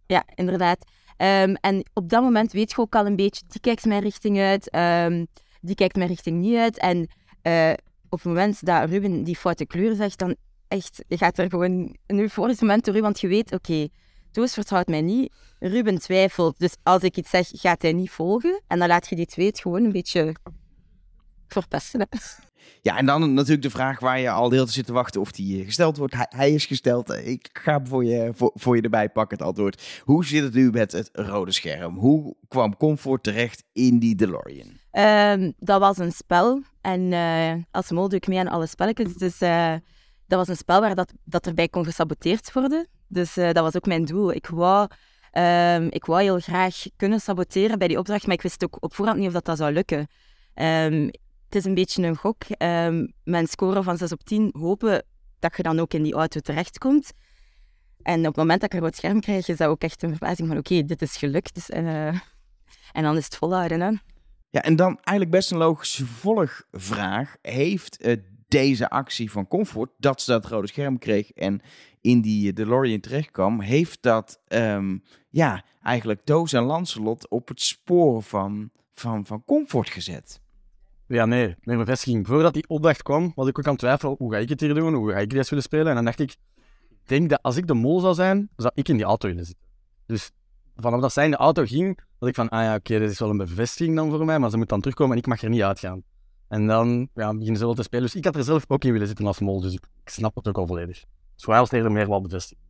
Ja, inderdaad. Ehm, en op dat moment weet je ook al een beetje, die kijkt mijn richting uit, ehm, die kijkt mijn richting niet uit. En eh, op het moment dat Ruben die foute kleur zegt, dan echt, je gaat er gewoon een euforisch moment door, want je weet, oké, Toos vertrouwt mij niet, Ruben twijfelt, dus als ik iets zeg, gaat hij niet volgen. En dan laat je die twee het gewoon een beetje verpesten. Ja, en dan natuurlijk de vraag waar je al de hele tijd zit te wachten of die eh, gesteld wordt. Hij, is gesteld. Ik ga hem voor je, voor, voor je erbij pakken, het antwoord. Hoe zit het nu met het rode scherm? Hoe kwam Comfort terecht in die DeLorean? Ehm, dat was een spel. En eh, als mol doe ik mee aan alle spelletjes. Dus eh, dat was een spel waar dat, dat erbij kon gesaboteerd worden. Dus dat was ook mijn doel. Ik wou, ehm, ik wou heel graag kunnen saboteren bij die opdracht, maar ik wist ook op voorhand niet of dat, dat zou lukken. Ehm, het is een beetje een gok. Ehm mijn score van 6 op 10 hopen dat je dan ook in die auto terechtkomt. En op het moment dat ik een rood scherm krijg, is dat ook echt een verbazing van oké, dit is gelukt. Dus, eh, en dan is het volhouden. Hè. Ja, en dan eigenlijk best een logische volgvraag. Heeft eh, deze actie van Comfort, dat ze dat rode scherm kreeg en in die DeLorean terecht kwam, heeft dat ehm, ja, eigenlijk Doos en Lancelot op het spoor van, van, van Comfort gezet? Ja, nee, meer bevestiging. Voordat die opdracht kwam, was ik ook aan het twijfelen, hoe ga ik het hier doen? Hoe ga ik deze willen spelen? En dan dacht ik, ik denk dat als ik de mol zou zijn, zou ik in die auto willen zitten. Dus vanaf dat zij in de auto ging, was ik van, ah ja, oké, dit is wel een bevestiging dan voor mij, maar ze moet dan terugkomen en ik mag er niet uitgaan. En dan ja, beginnen ze wel te spelen. Dus ik had er zelf ook in willen zitten als mol, dus ik, ik snap het ook al volledig. Dus voor mij was het meer wel bevestiging.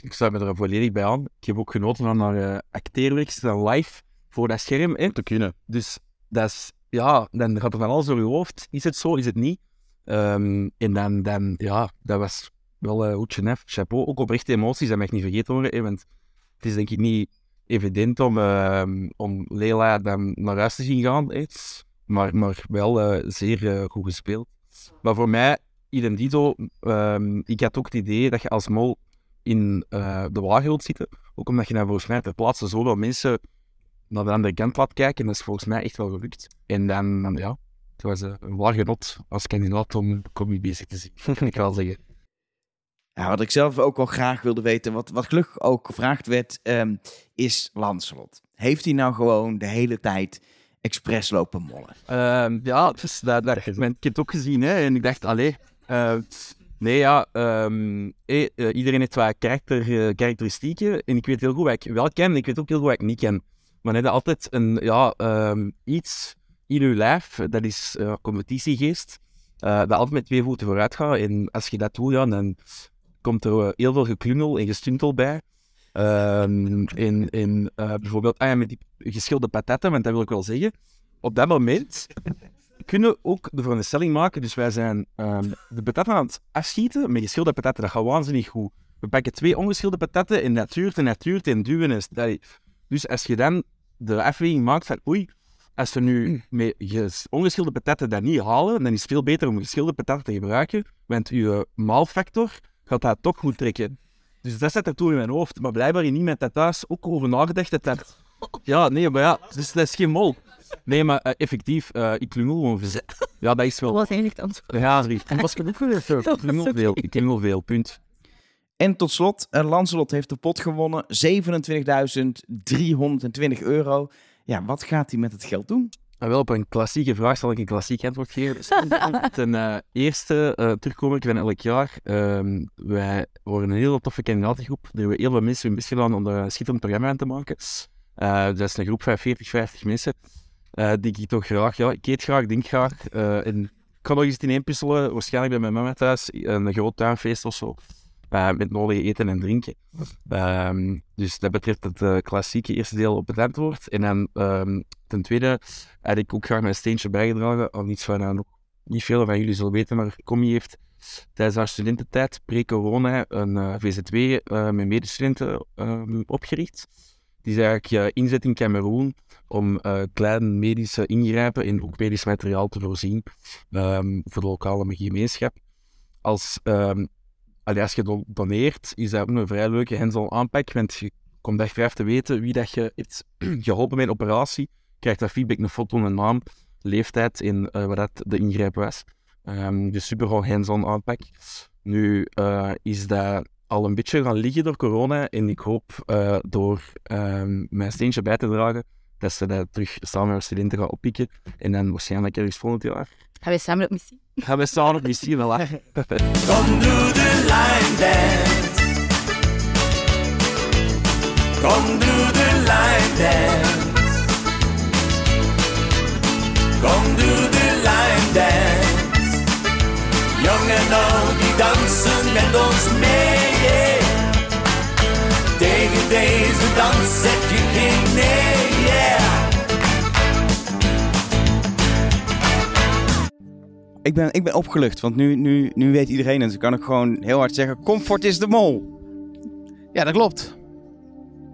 Ik sluit me er volledig bij aan. Ik heb ook genoten van haar uh, acteerwerk, live voor dat scherm. Hè. Te kunnen. Dus dat is, ja, dan gaat er van alles door je hoofd. Is het zo, is het niet? Ehm, en dan, dan, ja, dat was wel uh, goed nef. Chapeau, ook oprechte emoties, dat mag niet vergeten worden. Want het is denk ik niet evident om, ehm, om Lela dan naar huis te zien gaan. Maar, maar wel eh, zeer eh, goed gespeeld. Maar voor mij, idem dito, ehm, ik had ook het idee dat je als mol in eh, de wagen wilt zitten. Ook omdat je dan volgens mij ter plaatse zoveel mensen naar de andere kant laat kijken. Dat is volgens mij echt wel gelukt. En dan, ja, het was een waar genot als kandidaat om comedy bezig te zien, kan ik wel zeggen. *laughs* Ja, wat ik zelf ook wel graag wilde weten, wat, wat gelukkig ook gevraagd werd, ehm, is Lancelot. Heeft hij nou gewoon de hele tijd expres lopen mollen? Ehm, ja, dus dat, dat, ik heb het ook gezien hè, en ik dacht, allee, eh, nee ja, ehm, eh, eh, iedereen heeft wat karakter, eh, karakteristieken en ik weet heel goed wat ik wel ken en ik weet ook heel goed wat ik niet ken. Maar net altijd een, ja, ehm, iets in uw lijf, dat is eh, competitiegeest, eh, dat altijd met twee voeten vooruit gaat en als je dat doet, dan komt er eh, heel veel geklungel en gestuntel bij. Ehm in, in, eh, bijvoorbeeld, ah met die geschilde patatten, want dat wil ik wel zeggen. Op dat moment kunnen we ook de veronderstelling maken, dus wij zijn ehm, de patatten aan het afschieten met geschilde patatten. Dat gaat waanzinnig goed. We pakken twee ongeschilde patatten en dat duurt en dat duurt en Dus als je dan de afweging maakt van, oei, als we nu met ges- ongeschilde patatten dat niet halen, dan is het veel beter om geschilde patatten te gebruiken, want je maalfactor gaat dat toch goed trekken. Dus dat zit er toen in mijn hoofd. Maar blijkbaar in iemand dat thuis ook over nagedacht dat dat... Ja, nee, maar ja, dus dat is geen mol. Nee, maar eh, effectief, eh, ik klungel gewoon verzet. Ja, dat is wel... was eigenlijk het antwoord. Ja, drie. En was genoeg geweest. *laughs* hoor. Ik klungel veel. Ik klungel veel, punt. En tot slot, eh, Lancelot heeft de pot gewonnen. 27.320 euro. Ja, wat gaat hij met het geld doen? Maar wel op een klassieke vraag zal ik een klassiek antwoord geven. Ten *laughs* eh, eerste, eh terugkomen van elk jaar. Ehm, wij worden een hele toffe kandidatengroep. Er hebben heel veel mensen hun best gedaan om er een schitterend programma aan te maken. Eh, dat is een groep van 40, 50 mensen. eh, die ik toch graag, ja, ik eet graag, denk graag. eh, en ik kan nog eens het ineenpuzzelen. Waarschijnlijk bij mijn mama thuis, een groot tuinfeest of zo. Eh, met nodig eten en drinken. Ehm, dus dat betreft het eh, klassieke eerste deel op het antwoord. En dan ehm, ten tweede had ik ook graag mijn steentje bijgedragen aan iets waar nou niet veel van jullie zullen weten, maar Commie heeft tijdens haar studententijd, pre-corona, een eh, VZW met medestudenten ehm, opgericht. Die is eigenlijk inzet in Cameroen om kleine medische ingrijpen en ook medisch materiaal te voorzien voor de lokale gemeenschap. Als, allee, als je don- doneert, is dat een vrij leuke hands-on aanpak, want je komt achteraf te weten wie dat je hebt *clears throat* geholpen met een operatie krijgt dat feedback, een foto, een naam, leeftijd en eh, wat dat de ingreep was. Ehm, dus super gewoon hands-on aanpak. Nu eh, is dat al een beetje gaan liggen door corona en ik hoop eh, door ehm, mijn steentje bij te dragen dat ze dat terug samen met studenten gaan oppikken en dan waarschijnlijk ergens volgend jaar Gaan we samen op missie? gaan we samen op missie, voilà. Kom doe de line dance. Kom doe de line dance. Kom doe de line dance. Jong en oud die dansen met ons mee. yeah. Tegen deze dans zeg je geen nee. Ik ben, ik ben opgelucht, want nu, nu, nu weet iedereen en ze kan ik gewoon heel hard zeggen: Comfort is de mol. Ja, dat klopt.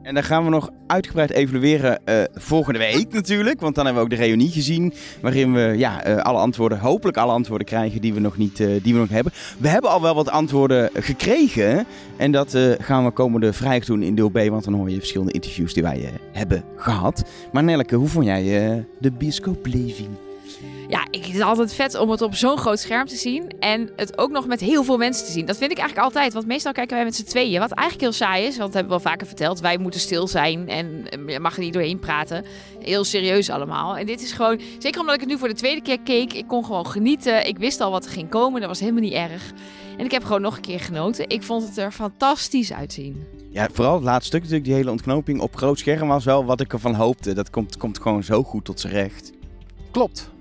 En dan gaan we nog uitgebreid evalueren eh, volgende week natuurlijk. Want dan hebben we ook de reunie gezien. Waarin we ja, eh, alle antwoorden, hopelijk alle antwoorden krijgen die we, nog niet, eh, die we nog hebben. We hebben al wel wat antwoorden gekregen. En dat gaan we komende vrijdag doen in deel B. Want dan hoor je verschillende interviews die wij hebben gehad. Maar Nelleke, hoe vond jij de bioscoopleving? Ja, ik vind het altijd vet om het op zo'n groot scherm te zien. En het ook nog met heel veel mensen te zien. Dat vind ik eigenlijk altijd. Want meestal kijken wij met z'n tweeën. Wat eigenlijk heel saai is. Want dat hebben we wel vaker verteld. Wij moeten stil zijn. En eh, je mag er niet doorheen praten. Heel serieus allemaal. En dit is gewoon... Zeker omdat ik het nu voor de tweede keer keek. Ik kon gewoon genieten. Ik wist al wat er ging komen. Dat was helemaal niet erg. En ik heb gewoon nog een keer genoten. Ik vond het er fantastisch uitzien. Ja, vooral het laatste stuk natuurlijk, die hele ontknoping op groot scherm was wel wat ik ervan hoopte. Dat komt, komt gewoon zo goed tot zijn recht. Klopt.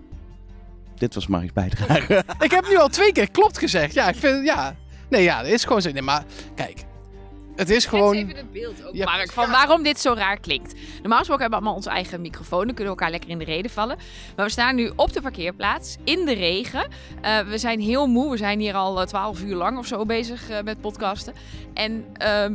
Dit was Marik's bijdrage. *laughs* Ik heb nu al twee keer klopt gezegd. Ja, ik vind ja. Nee, ja, dat is gewoon zo. Nee, maar kijk. Het is gewoon. even het beeld ook, Ja, Mark, van waarom dit zo raar klinkt. Normaal gesproken hebben we allemaal onze eigen microfoon. Dan kunnen we elkaar lekker in de reden vallen. Maar we staan nu op de parkeerplaats, in de regen. Eh, we zijn heel moe. We zijn hier al twaalf uur lang of zo bezig eh, met podcasten. En ehm,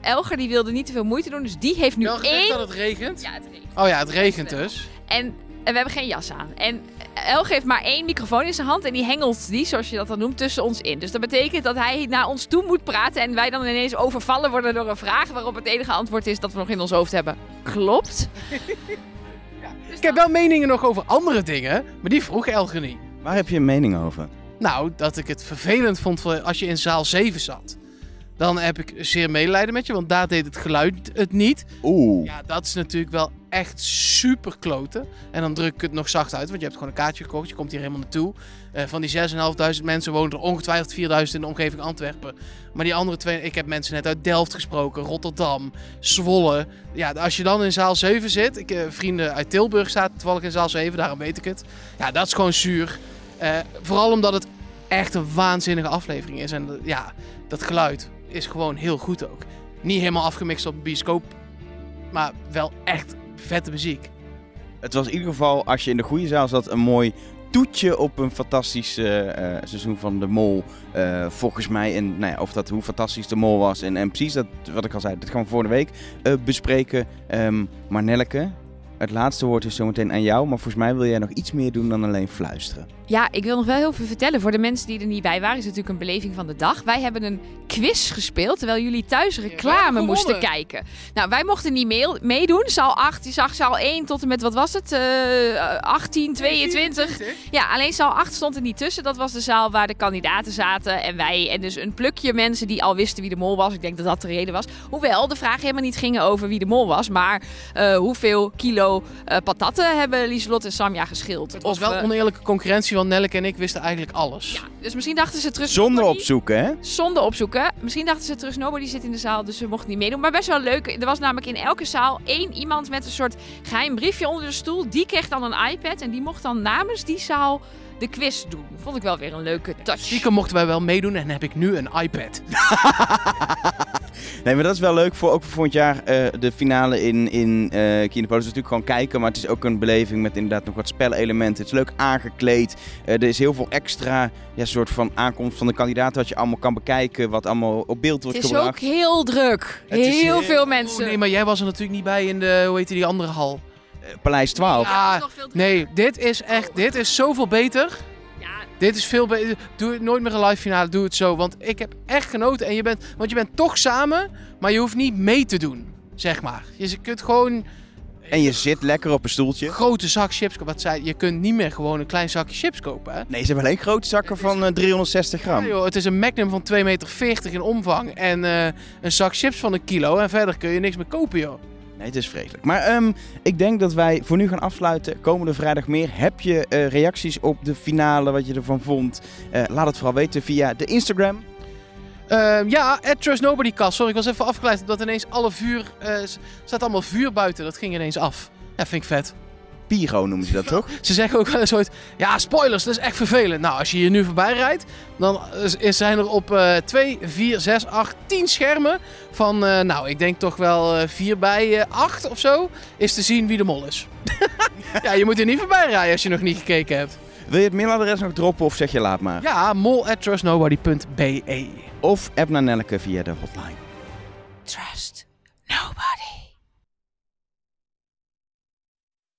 Elger die wilde niet te veel moeite doen, dus die heeft nu gezegd één... dat het regent? Ja, het regent. Oh ja, het regent dus. En, en we hebben geen jas aan. En Elger heeft maar één microfoon in zijn hand en die hengelt die, zoals je dat dan noemt, tussen ons in. Dus dat betekent dat hij naar ons toe moet praten en wij dan ineens overvallen worden door een vraag waarop het enige antwoord is dat we nog in ons hoofd hebben. Klopt. *laughs* Ik heb wel meningen nog over andere dingen, maar die vroeg Elger niet. Waar heb je een mening over? Nou, dat ik het vervelend vond voor als je in zaal 7 zat. Dan heb ik zeer medelijden met je, want daar deed het geluid het niet. Oeh. Ja, dat is natuurlijk wel echt super kloten. En dan druk ik het nog zacht uit, want je hebt gewoon een kaartje gekocht. Je komt hier helemaal naartoe. Eh, van die 6.500 mensen wonen er ongetwijfeld 4.000 in de omgeving Antwerpen. Maar die andere twee, ik heb mensen net uit Delft gesproken, Rotterdam, Zwolle. Ja, als je dan in zaal 7 zit. Ik, eh, vrienden uit Tilburg zaten toevallig in zaal 7, daarom weet ik het. Ja, dat is gewoon zuur. Eh, vooral omdat het echt een waanzinnige aflevering is. En ja, dat geluid is gewoon heel goed ook. Niet helemaal afgemixt op bioscoop, maar wel echt vette muziek. Het was in ieder geval, als je in de goede zaal zat, een mooi toetje op een fantastisch eh, eh, seizoen van de Mol. Eh, volgens mij, en nou ja, of dat hoe fantastisch de Mol was. En, en precies dat, wat ik al zei, dat gaan we volgende week bespreken. Ehm, maar Nelleke, het laatste woord is zometeen aan jou. Maar volgens mij wil jij nog iets meer doen dan alleen fluisteren. Ja, ik wil nog wel heel veel vertellen. Voor de mensen die er niet bij waren, is het natuurlijk een beleving van de dag. Wij hebben een quiz gespeeld, terwijl jullie thuis reclame moesten kijken. Nou, wij mochten niet mee- meedoen. Zaal 8, je zag zaal 1 tot en met, wat was het? Eh 18, 22. Ja, alleen zaal 8 stond er niet tussen. Dat was de zaal waar de kandidaten zaten en wij. En dus een plukje mensen die al wisten wie de mol was. Ik denk dat dat de reden was. Hoewel de vragen helemaal niet gingen over wie de mol was. Maar eh, hoeveel kilo eh, patatten hebben Lieselot en Samja geschild? Het was Of, wel eh, oneerlijke concurrentie, want Nelleke en ik wisten eigenlijk alles. ja, dus misschien dachten ze terug. Zonder opzoeken, hè? Zonder opzoeken. Misschien dachten ze terug, nobody zit in de zaal, dus ze mochten niet meedoen. Maar best wel leuk. Er was namelijk in elke zaal één iemand met een soort geheim briefje onder de stoel. Die kreeg dan een iPad en die mocht dan namens die zaal de quiz doen. Vond ik wel weer een leuke touch. Stiekem mochten wij wel meedoen en heb ik nu een iPad. *laughs* Nee, maar dat is wel leuk voor ook voor volgend jaar eh, de finale in, in eh Kinepolis. is natuurlijk gewoon kijken, maar het is ook een beleving met inderdaad nog wat spelelementen. Het is leuk aangekleed. Eh, er is heel veel extra ja, soort van aankomst van de kandidaten wat je allemaal kan bekijken, wat allemaal op beeld wordt Het is gebracht. ook heel druk. Heel heel- veel Oh, mensen. nee, maar jij was er natuurlijk niet bij in de, hoe heet die andere hal. Eh, Paleis 12. Ja, het is nog veel drukker. Nee, dit is echt, dit is zoveel beter. Ja, Dit is veel beter. Doe het nooit meer een live finale, doe het zo. Want ik heb echt genoten. En je bent, want je bent toch samen, maar je hoeft niet mee te doen, zeg maar. Je kunt gewoon En je zit lekker op een stoeltje. grote zak chips kopen. Wat zei, je kunt niet meer gewoon een klein zakje chips kopen, hè? Nee, ze hebben alleen grote zakken van eh, 360 gram. Ja, joh, het is een Magnum van 2,40 meter in omvang. En eh, een zak chips van een kilo. En verder kun je niks meer kopen, joh. Nee, het is vreselijk. Maar ehm, ik denk dat wij voor nu gaan afsluiten. Komende vrijdag meer. Heb je eh, reacties op de finale, wat je ervan vond? Eh, laat het vooral weten via de Instagram. Ehm, ja, at Trust Nobody Cast. Sorry, ik was even afgeleid omdat ineens alle vuur... eh, staat allemaal vuur buiten. Dat ging ineens af. Ja, vind ik vet. Pyro noemen ze dat toch? Ze zeggen ook wel eens ooit... Ja, spoilers, dat is echt vervelend. Nou, als je hier nu voorbij rijdt... dan is- zijn er op eh 2, 4, 6, 8, 10 schermen... van, eh, nou, ik denk toch wel eh 4 bij eh 8 of zo... is te zien wie de mol is. *laughs* ja, je moet er niet voorbij rijden als je nog niet gekeken hebt. Wil je het mailadres nog droppen of zeg je laat maar? Ja, mol at trustnobody.be. Of app naar Nelleke via de hotline. trust.